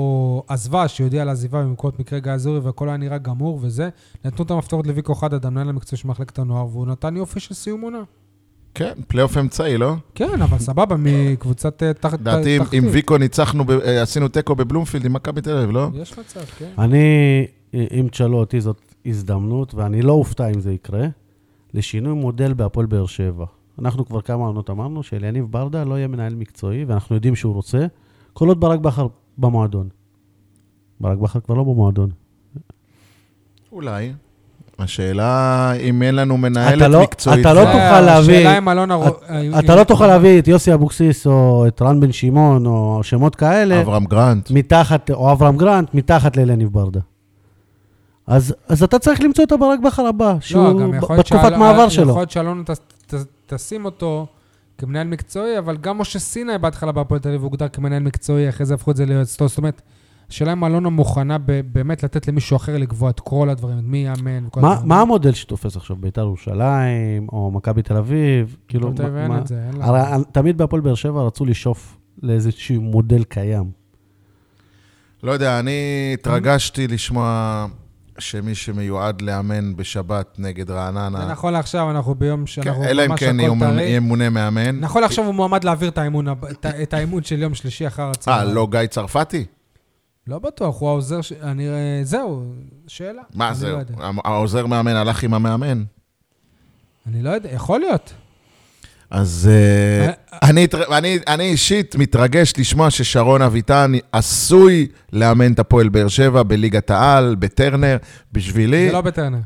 עזבה, שהיא הודיעה על עזיבה במקרות מקרה גיא אזורי והכל היה נראה גמור וזה, נתנו את המפתחות לוויקו חדד, המנהל המקצועי של מחלקת הנוער, והוא נתן יופי של סיום עונה. כן, פלייאוף אמצעי, לא? כן, אבל סבבה, מקבוצת אה, תח- לדעתי, עם- תחתית. ויקו ניצחנו, אה, עשינו תיקו בבלומפילד עם מכבי תל אביב, לא? יש מצב, כן. אני, אם תשאלו אותי, זאת הזדמנות, ואני לא אופתע אם זה יקרה, לשינוי מודל בהפועל באר שבע. אנחנו כבר כמה עונות אמרנו שאליניב ברדה לא יהיה מנהל מקצועי, ואנחנו יודעים שהוא רוצה, כל עוד ברק בכר במועדון. ברק בכר כבר לא במועדון. אולי. השאלה אם אין לנו מנהלת לא- מקצועית. אתה לא זה תוכל להביא- השאלה אם. רו- אם- אתה לא תוכל להביא את יוסי אבוקסיס או את רן בן שמעון או שמות כאלה אברהם גרנט. מתחת, או אברהם גרנט, מתחת לאליניב ברדה. אז, אז אתה צריך למצוא את הברק בכר הבא, לא, שהוא יכול להיות בתקופת שאל- מעבר יכול שלו. להיות שאלונה ת- תשים אותו כמנהל מקצועי, אבל גם משה סיני בהתחלה בהפועל תל אביב הוגדר כמנהל מקצועי, אחרי זה הפכו את זה ליועץ טוב. זאת אומרת, השאלה אם אלונה מוכנה ב- באמת לתת למישהו אחר לקבוע את כל הדברים, מי יאמן וכל מה, הדברים. מה המודל שתופס עכשיו? בית"ר ירושלים, או מכבי תל אביב? כאילו, מה- אין את זה, אין לה. הרי תמיד בהפועל באר שבע רצו לשאוף לאיזשהו מודל קיים. לא יודע, אני התרגשתי לשמוע שמי שמיועד לאמן בשבת נגד רעננה... ונכון לעכשיו, אנחנו ביום כן, שאנחנו אלא אם ממש כן הכל ימונה- טרי. מאמן. נכון לעכשיו הוא מועמד להעביר את האימון, את האימון של יום שלישי אחר אה, הצהריים. לא גיא צרפתי? לא בטוח, הוא העוזר, ש- אני... אה, זהו, שאלה. מה אני זה? לא. העוזר מאמן הלך עם המאמן. אני לא יודע, יכול להיות. אז אה, אני, אני, אני אישית מתרגש לשמוע ששרון אביטן עשוי לאמן את הפועל באר שבע בליגת העל, בטרנר. בשבילי... זה לא בטרנר.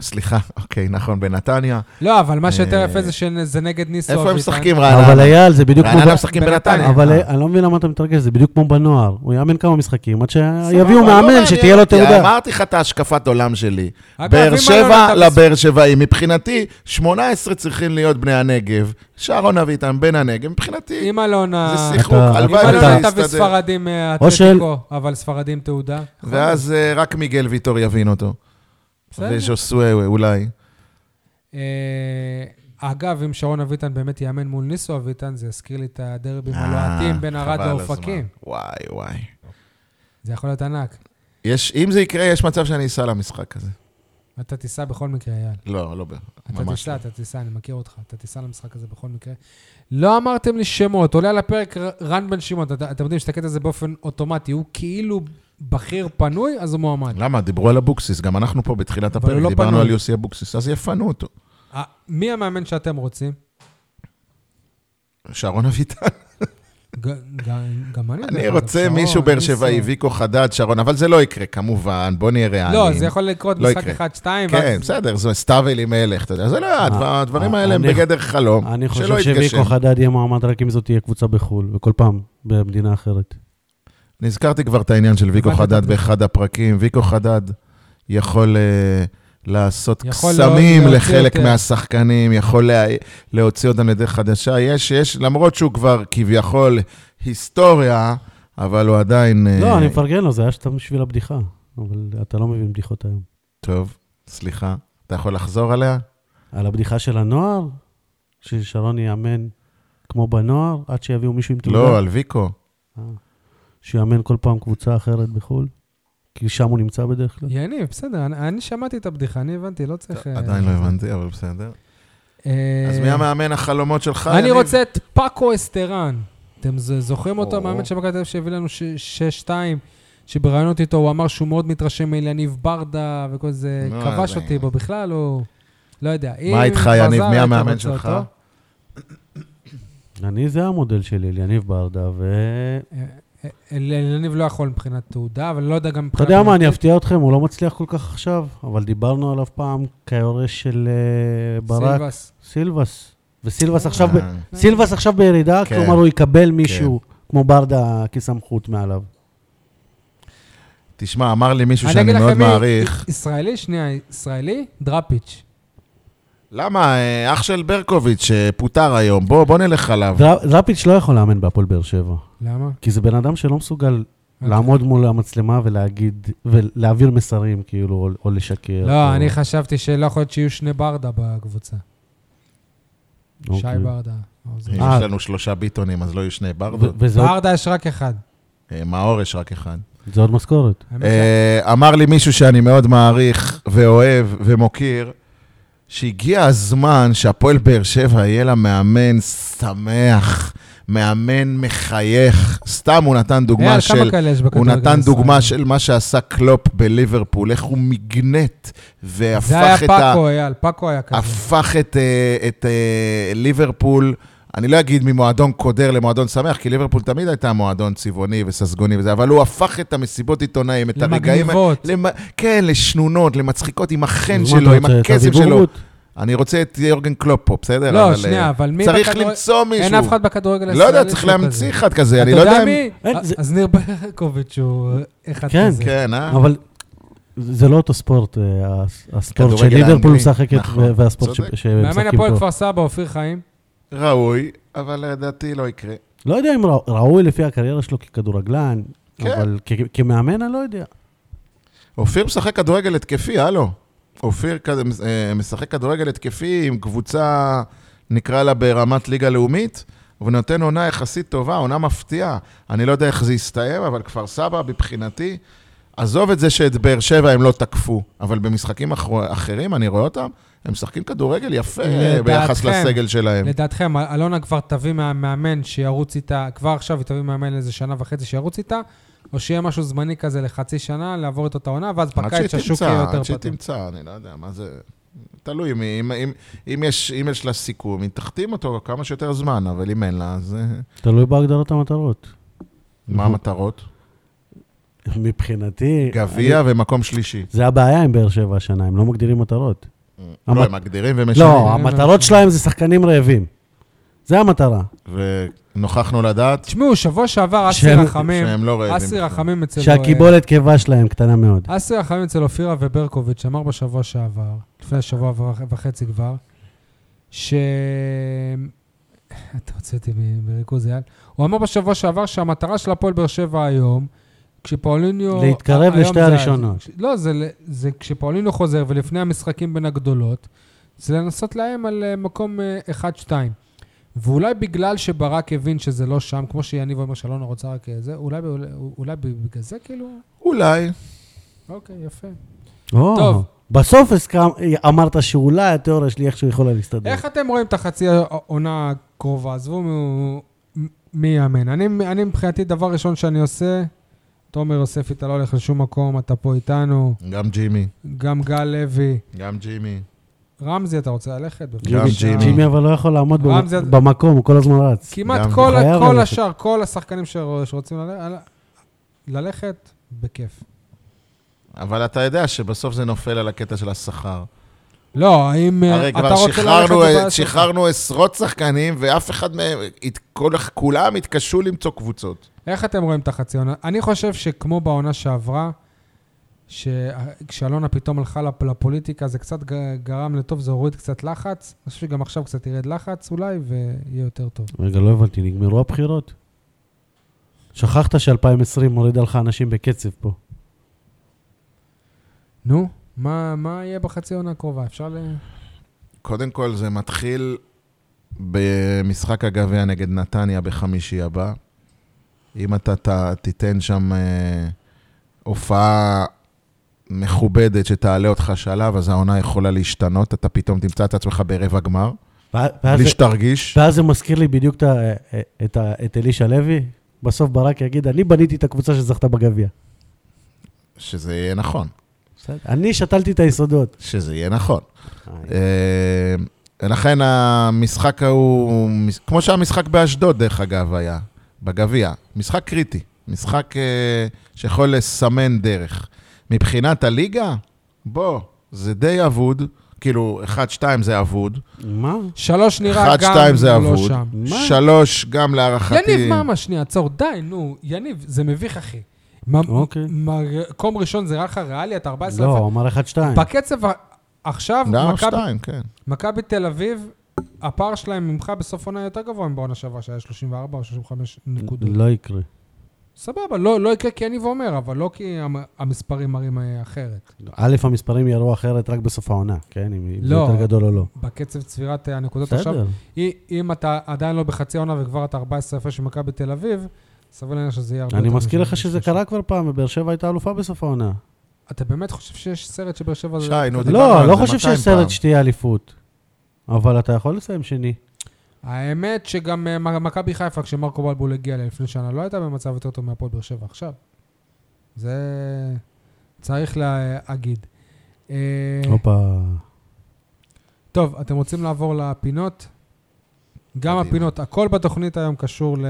סליחה, אוקיי, נכון, בנתניה. לא, אבל מה שיותר אה, יפה זה שזה נגד ניסו. איפה הם. משחקים רעננה? אבל אייל, זה בדיוק כמו... רעננה משחקים בנתניה. אבל אה. אני לא מבין למה אתה מתרגש, זה בדיוק כמו בנוער. הוא יאמן כמה משחקים, עד שיביאו לא מאמן שתהיה לו תעודה. אמרתי לך את השקפת עולם שלי. אגב, באר שבע לבאר שבעים. מבחינתי, 18 צריכים להיות בני הנגב. שרון אביטן, בן הנגב. מבחינתי, אם אלונה... זה שיחוק. אתה- הלוואי אתה- תביא יסתדר. ספרדים או של- מאתלטיקו, אבל ספרדים תעודה. ואז אה, רק מיגל ויטור יבין אותו. בסדר. וז'וסואה אולי. אה, אגב, אם שרון אביטן באמת יאמן מול ניסו אביטן, זה יזכיר לי את הדרבים אה, הלוהטים בין ערד על לאופקים. וואי, וואי. זה יכול להיות ענק. יש, אם זה יקרה, יש מצב שאני אסע למשחק הזה. אתה תיסע בכל מקרה, אייל. לא, לא, אתה ממש תיסע, לא. אתה תיסע, אני מכיר אותך. אתה תיסע למשחק הזה בכל מקרה. לא אמרתם לי שמות, עולה על הפרק רן בן שמעון. אתם יודעים שאתה קטע הזה באופן אוטומטי, הוא כאילו בכיר פנוי, אז הוא מועמד. למה? דיברו על אבוקסיס, גם אנחנו פה בתחילת הפרק לא דיברנו פנוי. על יוסי אבוקסיס, אז יפנו אותו. אה, מי המאמן שאתם רוצים? שרון אביטן. גם אני... אני רוצה מישהו באר. שבעי, ויקו חדד, שרון, אבל זה לא יקרה, כמובן, בוא נהיה ריאליים. לא, זה יכול לקרות לא משחק יקרה. אחד-שתיים. כן, בסדר, זה סתיו אלימלך, אתה יודע, זה לא, הדבר- הדברים האלה הם אני- בגדר חלום, אני שלא חושב יתגשם. שוויקו חדד יהיה מועמד רק אם זאת תהיה קבוצה בחו"ל, וכל פעם במדינה אחרת. נזכרתי כבר את העניין של ויקו חדד. באחד הפרקים. ויקו חדד יכול אה, לעשות יכול קסמים להוציא לחלק יותר. מהשחקנים, יכול לה- להוציא אותם לדרך חדשה. יש, יש, למרות שהוא כבר כביכול היסטוריה, אבל הוא עדיין... לא, אני מפרגן לו, זה היה סתם בשביל הבדיחה. אבל אתה לא מבין בדיחות היום. טוב, סליחה. אתה יכול לחזור עליה? על הבדיחה של הנוער, ששרון יאמן כמו בנוער, עד שיביאו מישהו עם תעודה. לא, על ויקו. אה. שיאמן כל פעם קבוצה אחרת בחו"ל, כי שם הוא נמצא בדרך כלל. יניב, בסדר, אני- אני שמעתי את הבדיחה, אני הבנתי, לא צריך... אה, עדיין לא הבנתי, אבל בסדר. אה, אז מי המאמן החלומות שלך? אני יניב? רוצה את פאקו אסטרן. אתם זוכרים אותו, או. המאמן של מכבי תל אביב שהביא לנו ש- 6-2, שבראיונות איתו הוא אמר שהוא מאוד מתרשם מאליניב ברדה וכל זה, לא, כבש אותי בו בכלל, הוא... לא יודע. מה איתך, יניב? מי המאמן שלך? אותו? אני, זה המודל שלי, אליניב ברדה, ו... אליניב לא יכול מבחינת תעודה, אבל לא יודע גם אתה מבחינת... יודע מה, אני. אפתיע אתכם, הוא לא מצליח כל כך עכשיו, אבל דיברנו עליו פעם כיורש של אה, ברק, סילבס. סילבס. וסילבס עכשיו, אה, סילבס עכשיו בירידה, כן. כלומר הוא יקבל מישהו כמו ברדה כסמכות מעליו. תשמע, אמר לי מישהו אני שאני מאוד מעריך. ישראלי, שנייה, ישראלי, דראפיץ'. למה? אה, אח של ברקוביץ' שפוטר היום, בוא, בוא נלך עליו. דר- דראפיץ' לא יכול לאמן בהפועל באר שבע, למה? כי זה בן אדם שלא מסוגל אוקיי. לעמוד מול המצלמה ולהגיד, ולהעביר מסרים, כאילו, או- או לשקר. לא, או- אני חשבתי שלא יכול להיות שיהיו שני ברדה בקבוצה. שי אוקיי. ברדה. או זה- אם אה. יש לנו שלושה ביטונים, אז לא יהיו שני ברדות. ברדה יש רק אחד. אה, מאור יש רק אחד. זה עוד משכורת. אה, אמר לי מישהו שאני מאוד מעריך ואוהב ומוקיר, שהגיע הזמן שהפועל באר שבע יהיה לה מאמן שמח, מאמן מחייך. סתם הוא נתן דוגמה של... כאלה יש הוא נתן דוגמה הישראלי? של מה שעשה קלופ בליברפול, איך הוא מגנט והפך זה היה את ה... פאקו, אייל, פאקו היה כזה. הפך את, אה, את אה, ליברפול, אני לא אגיד ממועדון קודר למועדון שמח, כי ליברפול תמיד הייתה מועדון צבעוני וססגוני וזה, אבל הוא הפך את המסיבות עיתונאים, את הרגעים... למגניבות. למ... כן, לשנונות, למצחיקות, עם החן שלו, אתה עם הקסם שלו. אני רוצה את יורגן קלופ פה, בסדר? לא, אבל, שנייה, אה, אבל מי צריך בכדורגל- למצוא מישהו. אין אף אחד בכדורגל לא הישראלי יודע, צריך להמציא כזה. אחד כזה, אני אתה לא יודע יודע אם... מי? אין, זה- אז ניר ברקוביץ' הוא אחד כן, כזה. כן, אה? אבל זה לא אותו ספורט, אה, הס- הספורט שליברפול האנגלי, משחקת נכון, והספורט צודק. ש- מאמן שמשחקים הפועל פה. כפר סבא, אופיר חיים. ראוי, אבל לדעתי לא יקרה. לא יודע אם ראו- ראוי לפי הקריירה שלו ככדורגלן, כן. אבל כ- כמאמן אני לא יודע. אופיר משחק כדורגל התקפי, הלו. אופיר אה, משחק כדורגל התקפי עם קבוצה, נקרא לה ברמת ליגה לאומית, ונותן עונה יחסית טובה, עונה מפתיעה. אני לא יודע איך זה יסתיים, אבל כפר סבא, מבחינתי, עזוב את זה שאת באר שבע הם לא תקפו, אבל במשחקים אחר, אחרים, אני רואה אותם, הם משחקים כדורגל יפה לדעתכם. ביחס לסגל שלהם. לדעתכם, אלונה כבר תביא מאמן שירוץ איתה, כבר עכשיו היא תביא מאמן לאיזה שנה וחצי שירוץ איתה, או שיהיה משהו זמני כזה לחצי שנה, לעבור את אותה עונה, ואז בקיץ השוק יהיה יותר עד שהיא פתוח. תמצא, אני לא יודע, מה זה... תלוי, אם, אם, אם, אם, יש, אם יש לה סיכום, היא תחתים אותו כמה שיותר זמן, אבל אם אין לה, אז אה, תלוי בהגדרות המטרות. מה המטרות? מבחינתי... גביע ומקום שלישי. זה הבעיה עם באר שבע השנה, הם לא מגדירים מטרות. לא, המת- הם מגדירים ומשנים. לא, המטרות שלהם זה שחקנים רעבים. זה המטרה. ונוכחנו לדעת תשמעו, שבוע שעבר אסי שהם- רחמים, שהם לא רעבים. אסי. רחמים אצל... שהקיבולת קיבה שלהם קטנה מאוד. אסי רחמים אצל אופירה וברקוביץ' אמר בשבוע שעבר, לפני שבוע וח- וחצי כבר, ש... אתה רוצה אותי מריכוז, אייל? הוא אמר בשבוע שעבר שהמטרה של הפועל באר שבע היום, כשפאוליניו... להתקרב לשתי זה- הראשונות. לא, זה, זה כשפאוליניו חוזר ולפני המשחקים בין הגדולות, זה לנסות להם על אה, מקום אה, 1-2. ואולי בגלל שברק הבין שזה לא שם, כמו שיניב אומר שאלונה רוצה רק אה, זה, אולי, אולי, אולי בגלל זה כאילו... אולי. אוקיי, יפה. או, טוב. בסוף הסכם, אמרת שאולי התיאוריה שלי איכשהו יכולה להסתדר. איך אתם רואים את החצי העונה הקרובה? עזבו מ- מי יאמן. אני, אני מבחינתי, דבר ראשון שאני עושה, תומר יוספי, אתה לא הולך לשום מקום, אתה פה איתנו, גם ג'ימי. גם גל לוי. גם ג'ימי. רמזי, אתה רוצה ללכת? גם ג'ימי. ג'ימי אבל לא יכול לעמוד רמזי- במקום, הוא כל הזמן רץ. כמעט כל, כל. השאר, כל השחקנים שר- שרוצים ללכת, ללכת, בכיף. אבל אתה יודע שבסוף זה נופל על הקטע של השכר. לא, האם אה, הרי אתה כבר רוצה ללכת... שחררנו, לבעיה שלך? שחררנו עשרות שחקנים, ואף אחד מהם, כל- כולם התקשו למצוא קבוצות. איך אתם רואים את החצי עונה? אני חושב שכמו בעונה שעברה, שכשאלונה פתאום הלכה לפ- לפוליטיקה, זה קצת גרם לטוב, זה הוריד קצת לחץ. אני חושב שגם עכשיו קצת ירד לחץ אולי, ויהיה יותר טוב. רגע, לא הבנתי, נגמרו הבחירות? שכחת ש-2020 מורידה לך אנשים בקצב פה. נו, מה, מה יהיה בחצי עונה הקרובה? אפשר ל... קודם כל, זה מתחיל במשחק הגביע נגד נתניה בחמישי הבא. אם אתה ת, תיתן שם אה, הופעה מכובדת שתעלה אותך שלב, אז העונה יכולה להשתנות, אתה פתאום תמצא את עצמך ברבע גמר, בלי שתרגיש. ואז זה מזכיר לי בדיוק את את את אלישע לוי. בסוף ברק יגיד, אני בניתי את הקבוצה שזכתה בגביע. שזה יהיה נכון. בסדר? אני שתלתי את היסודות. שזה יהיה נכון. אה, לכן המשחק ההוא, כמו שהמשחק באשדוד, דרך אגב, היה, בגביע. משחק קריטי. משחק אה, שיכול לסמן דרך. מבחינת הליגה, בוא, זה די אבוד. כאילו, 1-2 זה אבוד. מה? שלוש נראה אחד, גם שתיים זה לא אבוד. שם. מה? שלוש, גם להערכתי... יניב, מה, מה, שנייה, עצור, די, נו, יניב, זה מביך, אחי. מה- אוקיי. מקום ראשון זה נראה לך ריאלי, אתה 14 לא. הוא אמר 1-2. בקצב עכשיו, מכבי- כן. מכבי תל אביב, הפער שלהם ממך בסוף עונה יותר גבוה מבעונה שעברה, שהיה 34 או 35 נקודות. לא יקרה. סבבה, לא לא יקרה כי יניב אומר, אבל לא כי המ- המספרים מראים אה, אחרת. א', המספרים יראו אחרת רק בסוף העונה, כן? אם אם זה לא. יותר גדול או לא. בקצב צבירת אה, הנקודות עכשיו, בסדר. i- אם אתה עדיין לא בחצי עונה וכבר אתה 14 הפרש של מכבי תל אביב, סביר להניח שזה יהיה הרבה אני יותר מזכיר משלוש. לך שזה קרה כבר פעם, ובאר שבע הייתה אלופה בסוף העונה. אתה באמת חושב שיש סרט שבאר שבע. שי, נו, דיברנו לא, על לא זה חושב 200 שיש פעם. סרט שתהיה אליפות. אבל אתה יכול לסיים שני. האמת שגם אה, מכבי חיפה, כשמרקו בלבול הגיע לפני שנה, לא הייתה במצב יותר טוב מהפועל באר שבע עכשיו. זה צריך להגיד. אה, הופה. טוב, אתם רוצים לעבור לפינות? גם. הפינות, הכל בתוכנית היום קשור ל...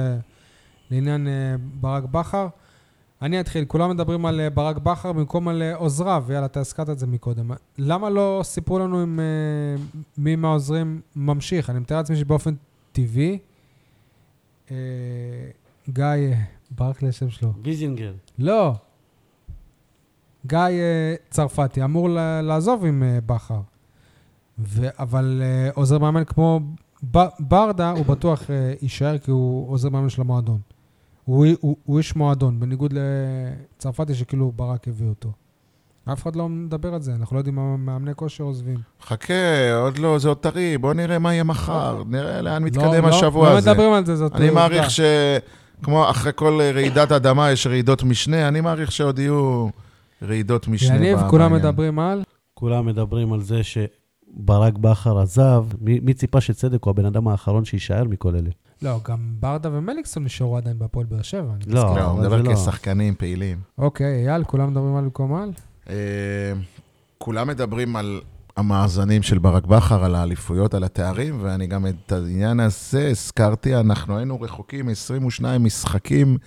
לעניין אה, ברק בכר. אני אתחיל, כולם מדברים על אה, ברק בכר במקום על אה, עוזריו, יאללה, אתה הזכרת את זה מקודם. למה לא סיפרו לנו אם מי מהעוזרים ממשיך? אני מתאר לעצמי שבאופן טבעי, גיא, ברק לי השם שלו. ויזינגר. לא. גיא צרפתי אמור לעזוב עם בכר. ו- אבל עוזר מאמן כמו ברדה, הוא בטוח יישאר כי הוא עוזר מאמן של המועדון. הוא, הוא, הוא איש מועדון, בניגוד לצרפתי שכאילו ברק הביא אותו. אף אחד לא מדבר על זה, אנחנו לא יודעים מה מאמני כושר עוזבים. חכה, עוד לא, זה עוד טרי, בוא נראה מה יהיה מחר, נראה לאן מתקדם לא, השבוע לא, הזה. לא מדברים על זה, זאת אני. מעריך ש... כמו אחרי כל רעידת אדמה יש רעידות משנה, אני מעריך שעוד יהיו רעידות משנה. יניב, כולם. מדברים על... כולם מדברים על זה שברק בכר עזב. מי מי ציפה שצדק הוא הבן אדם האחרון שיישאר מכל אלה? לא, גם ברדה ומליקסון נשארו עדיין בהפועל באר שבע. לא. לא, הוא מדבר לא. כשחקנים פעילים. אוקיי, אייל, כולם מדברים על במקום על? אה, כולם מדברים על המאזנים של ברק בכר, על האליפויות, על התארים, ואני גם את העניין הזה הזכרתי, אנחנו היינו רחוקים מ-22 משחקים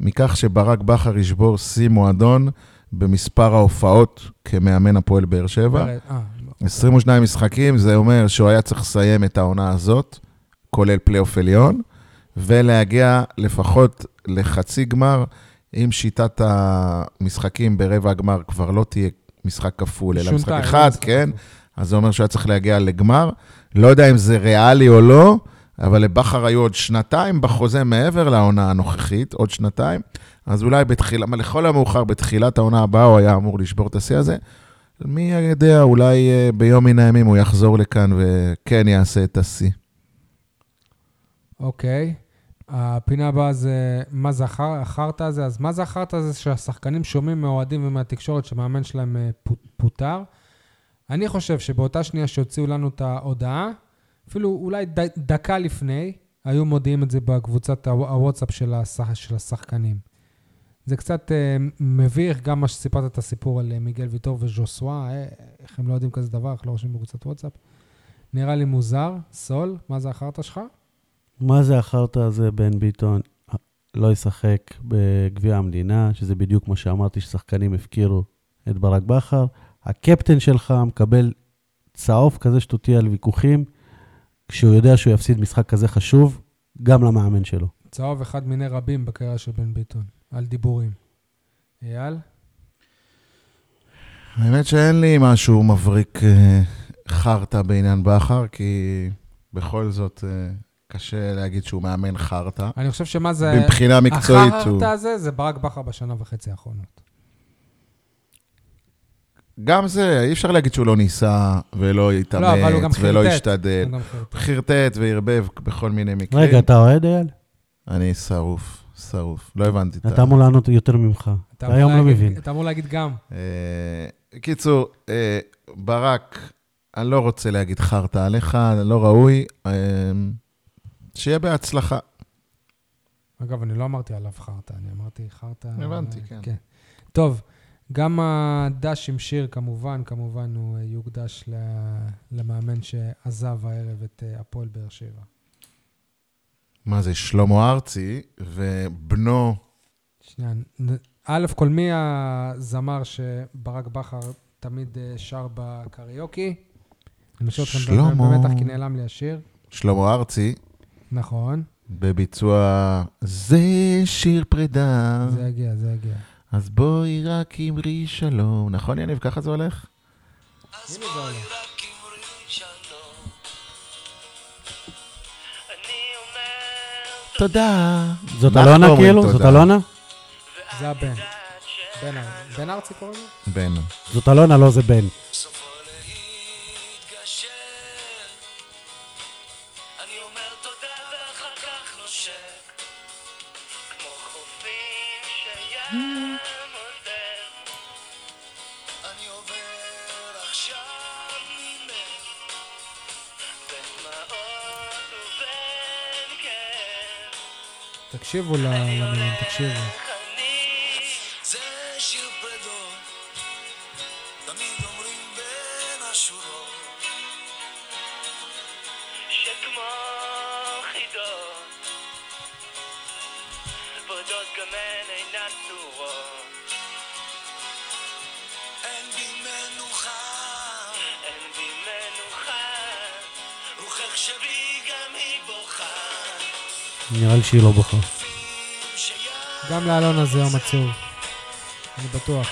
מכך שברק בכר ישבור שיא מועדון במספר ההופעות כמאמן הפועל באר שבע. אה, לא. 22 משחקים, זה אומר שהוא היה צריך לסיים את העונה הזאת, כולל פלייאוף עליון, ולהגיע לפחות לחצי גמר, אם שיטת המשחקים ברבע הגמר כבר לא תהיה משחק כפול, אלא משחק לא אחד, משחק כן? כפול. אז זה אומר שהוא היה צריך להגיע לגמר. לא יודע אם זה ריאלי או לא, אבל לבכר היו עוד שנתיים בחוזה מעבר לעונה הנוכחית, עוד שנתיים. אז אולי בתחילה, לכל המאוחר, בתחילת העונה הבאה הוא היה אמור לשבור את השיא הזה. מי יודע, אולי אה, ביום מן הימים הוא יחזור לכאן וכן יעשה את השיא. אוקיי. הפינה הבאה זה מה זה החר- החרטא הזה. אז מה זה החרטא הזה שהשחקנים שומעים מהאוהדים ומהתקשורת שמאמן שלהם אה, פוט- פוטר? אני חושב שבאותה שנייה שהוציאו לנו את ההודעה, אפילו אולי ד, דקה לפני, היו מודיעים את זה בקבוצת הוו- הוואטסאפ של, השח, של השחקנים. זה קצת אה, מביך, גם מה שסיפרת את הסיפור על אה, מיגל ויטור וז'וסווה, אה, איך הם לא יודעים כזה דבר, איך לא רושמים בקבוצת וואטסאפ. נראה לי מוזר. סול, מה זה החרטא שלך? מה זה החרטא הזה, בן ביטון? לא ישחק בגביע המדינה, שזה בדיוק כמו שאמרתי, ששחקנים הפקירו את ברק בכר. הקפטן שלך מקבל צהוב כזה שטותי על ויכוחים, כשהוא יודע שהוא יפסיד משחק כזה חשוב, גם למאמן שלו. צהוב אחד מיני רבים בקריירה של בן ביטון, על דיבורים. אייל? האמת שאין לי משהו מבריק אה, חרטא בעניין בכר, כי בכל זאת אה, קשה להגיד שהוא מאמן חרטא. אני חושב שמה זה... מבחינה מקצועית הוא... החרטא הזה זה ברק בכר בשנה וחצי האחרונות. גם זה, אי אפשר להגיד שהוא לא ניסה ולא לא, אבל הוא גם התאמץ ולא חרטט. השתדל. הוא חרטט. וערבב בכל מיני מקרים. רגע, אתה אוהד, אייל? אני שרוף, שרוף. לא הבנתי את ה... אתה אמור לענות יותר ממך. אתה היום לא מבין. אתה אמור להגיד גם. אה, קיצור, אה, ברק, אני לא רוצה להגיד חרטא עליך, לא ראוי. שיהיה בהצלחה. אגב, אני לא אמרתי עליו חרטא, אני אמרתי חרטא... הבנתי, כן. טוב, גם הדש עם שיר, כמובן, כמובן, הוא אה, יוקדש ל- למאמן שעזב הערב את אה, הפועל באר שבע. מה זה, שלמה ארצי ובנו, שנייה, א', כל מי הזמר שברק בכר תמיד אה, שר בקריוקי? אני משאיר אתכם שלמה. במתח כי נעלם לי השיר. שלמה ארצי, נכון, בביצוע זה שיר פרידה. זה יגיע, זה יגיע. אז בואי רק אמרי שלום. נכון, יניב? ככה זה הולך? הנה זה עולה. תודה. זאת אלונה כאילו? זאת אלונה? זה הבן. בן ארצי קוראים לו? בן. זאת אלונה, לא זה בן. גם היא בוכה. נראה לי שהיא לא בוכה. גם לאלונה זה יום עצוב. אני בטוח.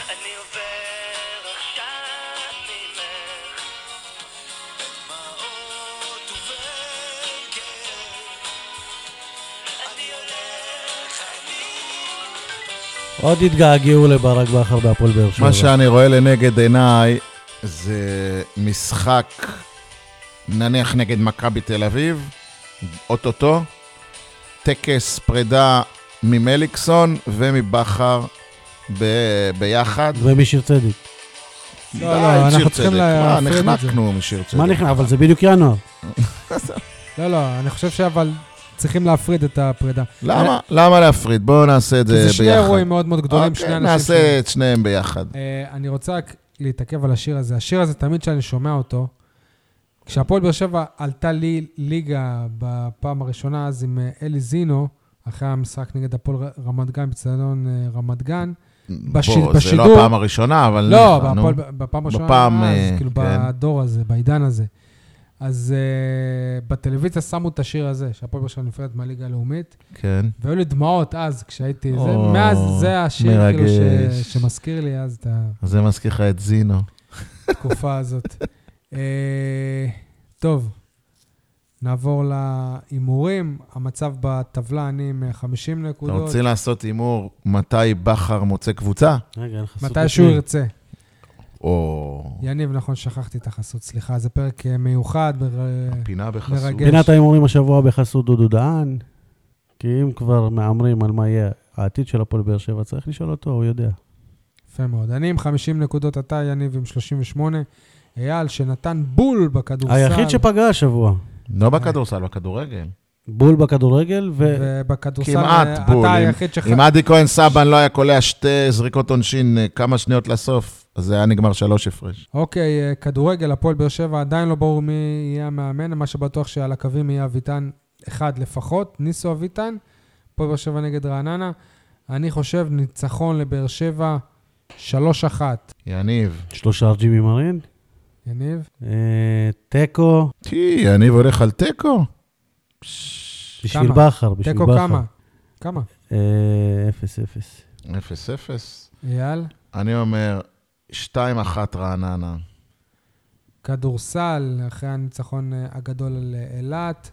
עוד התגעגעו לברק בכר בהפועל באר שבע. מה שאני רואה לנגד עיניי זה משחק, נניח נגד מכבי תל אביב, אוטוטו, טקס פרידה ממליקסון ומבכר ב- ביחד. ומשיר צדק. לא, די, לא, שיר אנחנו צריכים. להפריד מה, את זה. נחנקנו משיר צדק. מה נכנע? אבל זה בדיוק ינואר. לא, לא, אני חושב שאבל צריכים להפריד את הפרידה. למה? למה להפריד? בואו נעשה את כי זה זה ביחד. שני אירועים מאוד מאוד גדולים, אוקיי, שני אנשים. נעשה את שניהם ביחד. אה, אני רוצה רק להתעכב על השיר הזה. השיר הזה, תמיד כשאני שומע אותו, כשהפועל באר שבע עלתה לי ליגה בפעם הראשונה, אז עם אה, אלי זינו, אחרי המשחק נגד הפועל רמת גן, בצדון אה, רמת גן. בש- בוא, זה בשידור- לא הפעם הראשונה, אבל... לא, ניחא, נו. בהפועל, בפעם הראשונה, בפעם, אז, אה, כאילו כן. בדור הזה, בעידן הזה. אז uh, בטלוויזיה שמו את השיר הזה, שהפועל באר שבע נפרדת מהליגה הלאומית, כן. והיו לי דמעות אז, כשהייתי... זה, או, מאז זה השיר כאילו, מרגש. ש, שמזכיר לי אז את אז זה מזכיר לך את זינו. התקופה הזאת. אה, טוב, נעבור להימורים. המצב בטבלה, אני עם אה, 50 אתה נקודות. רוצה לעשות הימור מתי בכר מוצא קבוצה? רגע, אין לך סוג מתי שהוא. ירצה. או יניב, נכון, שכחתי את החסות, סליחה, זה פרק אה, מיוחד. בר- פינה בחסות. מרגש. פינת ההימורים השבוע בחסות דודו דהן, כי אם כבר מהמרים על מה יהיה העתיד של הפועל באר שבע, צריך לשאול אותו, הוא יודע. יפה מאוד. אני עם 50 נקודות, אתה, יניב, עם 38. אייל, שנתן בול בכדורסל. היחיד שפגע השבוע. לא בכדורסל, בכדורגל. בול בכדורגל, ו... ובכדורסל, כמעט בול. אתה היחיד שח... אם עדי כהן סבן לא היה קולע שתי זריקות עונשין אה, כמה שניות לסוף, אז זה היה נגמר שלוש הפרש. אוקיי, אה, כדורגל, הפועל באר שבע, עדיין לא ברור מי יהיה המאמן, מה שבטוח שעל הקווים יהיה אביטן אחד לפחות, ניסו אביטן, הפועל באר שבע נגד רעננה. אני חושב ניצחון לבאר שבע, 3-1. יניב. שלושה ג'ימי מרין. יניב? אה, תיקו, טי, יניב הולך על תיקו. בשביל כמה? בכר, בשביל בכר. תיקו כמה? כמה? אה, אפס, אפס. אפס אפס. אייל? אני אומר, שתיים אחת רעננה. כדורסל, אחרי הניצחון אה, הגדול על אה, אילת.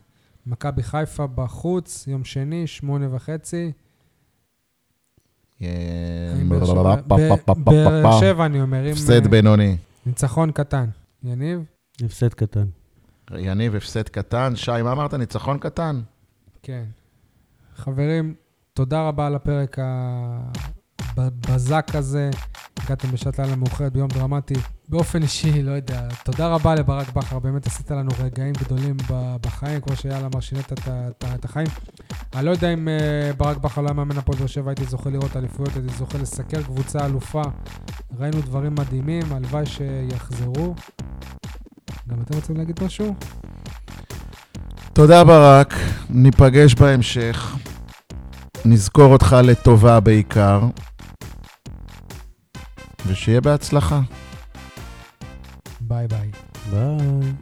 מכבי חיפה בחוץ, יום שני, שמונה וחצי. אה, באר שבע- אני אומר, הפסד אה, בינוני. ניצחון קטן. יניב? הפסד קטן. יניב, הפסד קטן. שי, מה אמרת? ניצחון קטן? כן. חברים, תודה רבה על הפרק הבזק הזה. הגעתם בשעת לילה מאוחרת ביום דרמטי. באופן אישי, לא יודע, תודה רבה לברק בכר, באמת עשית לנו רגעים גדולים בחיים, כמו שאייל אמר, שינית את החיים. אני לא יודע אם uh, ברק בכר לא היה מאמן הפועל באר שבע, הייתי זוכה לראות אליפויות, הייתי זוכה לסקר קבוצה אלופה. ראינו דברים מדהימים, הלוואי שיחזרו. גם אתם רוצים להגיד משהו? תודה, ברק. ניפגש בהמשך. נזכור אותך לטובה בעיקר. ושיהיה בהצלחה. ביי ביי. ביי.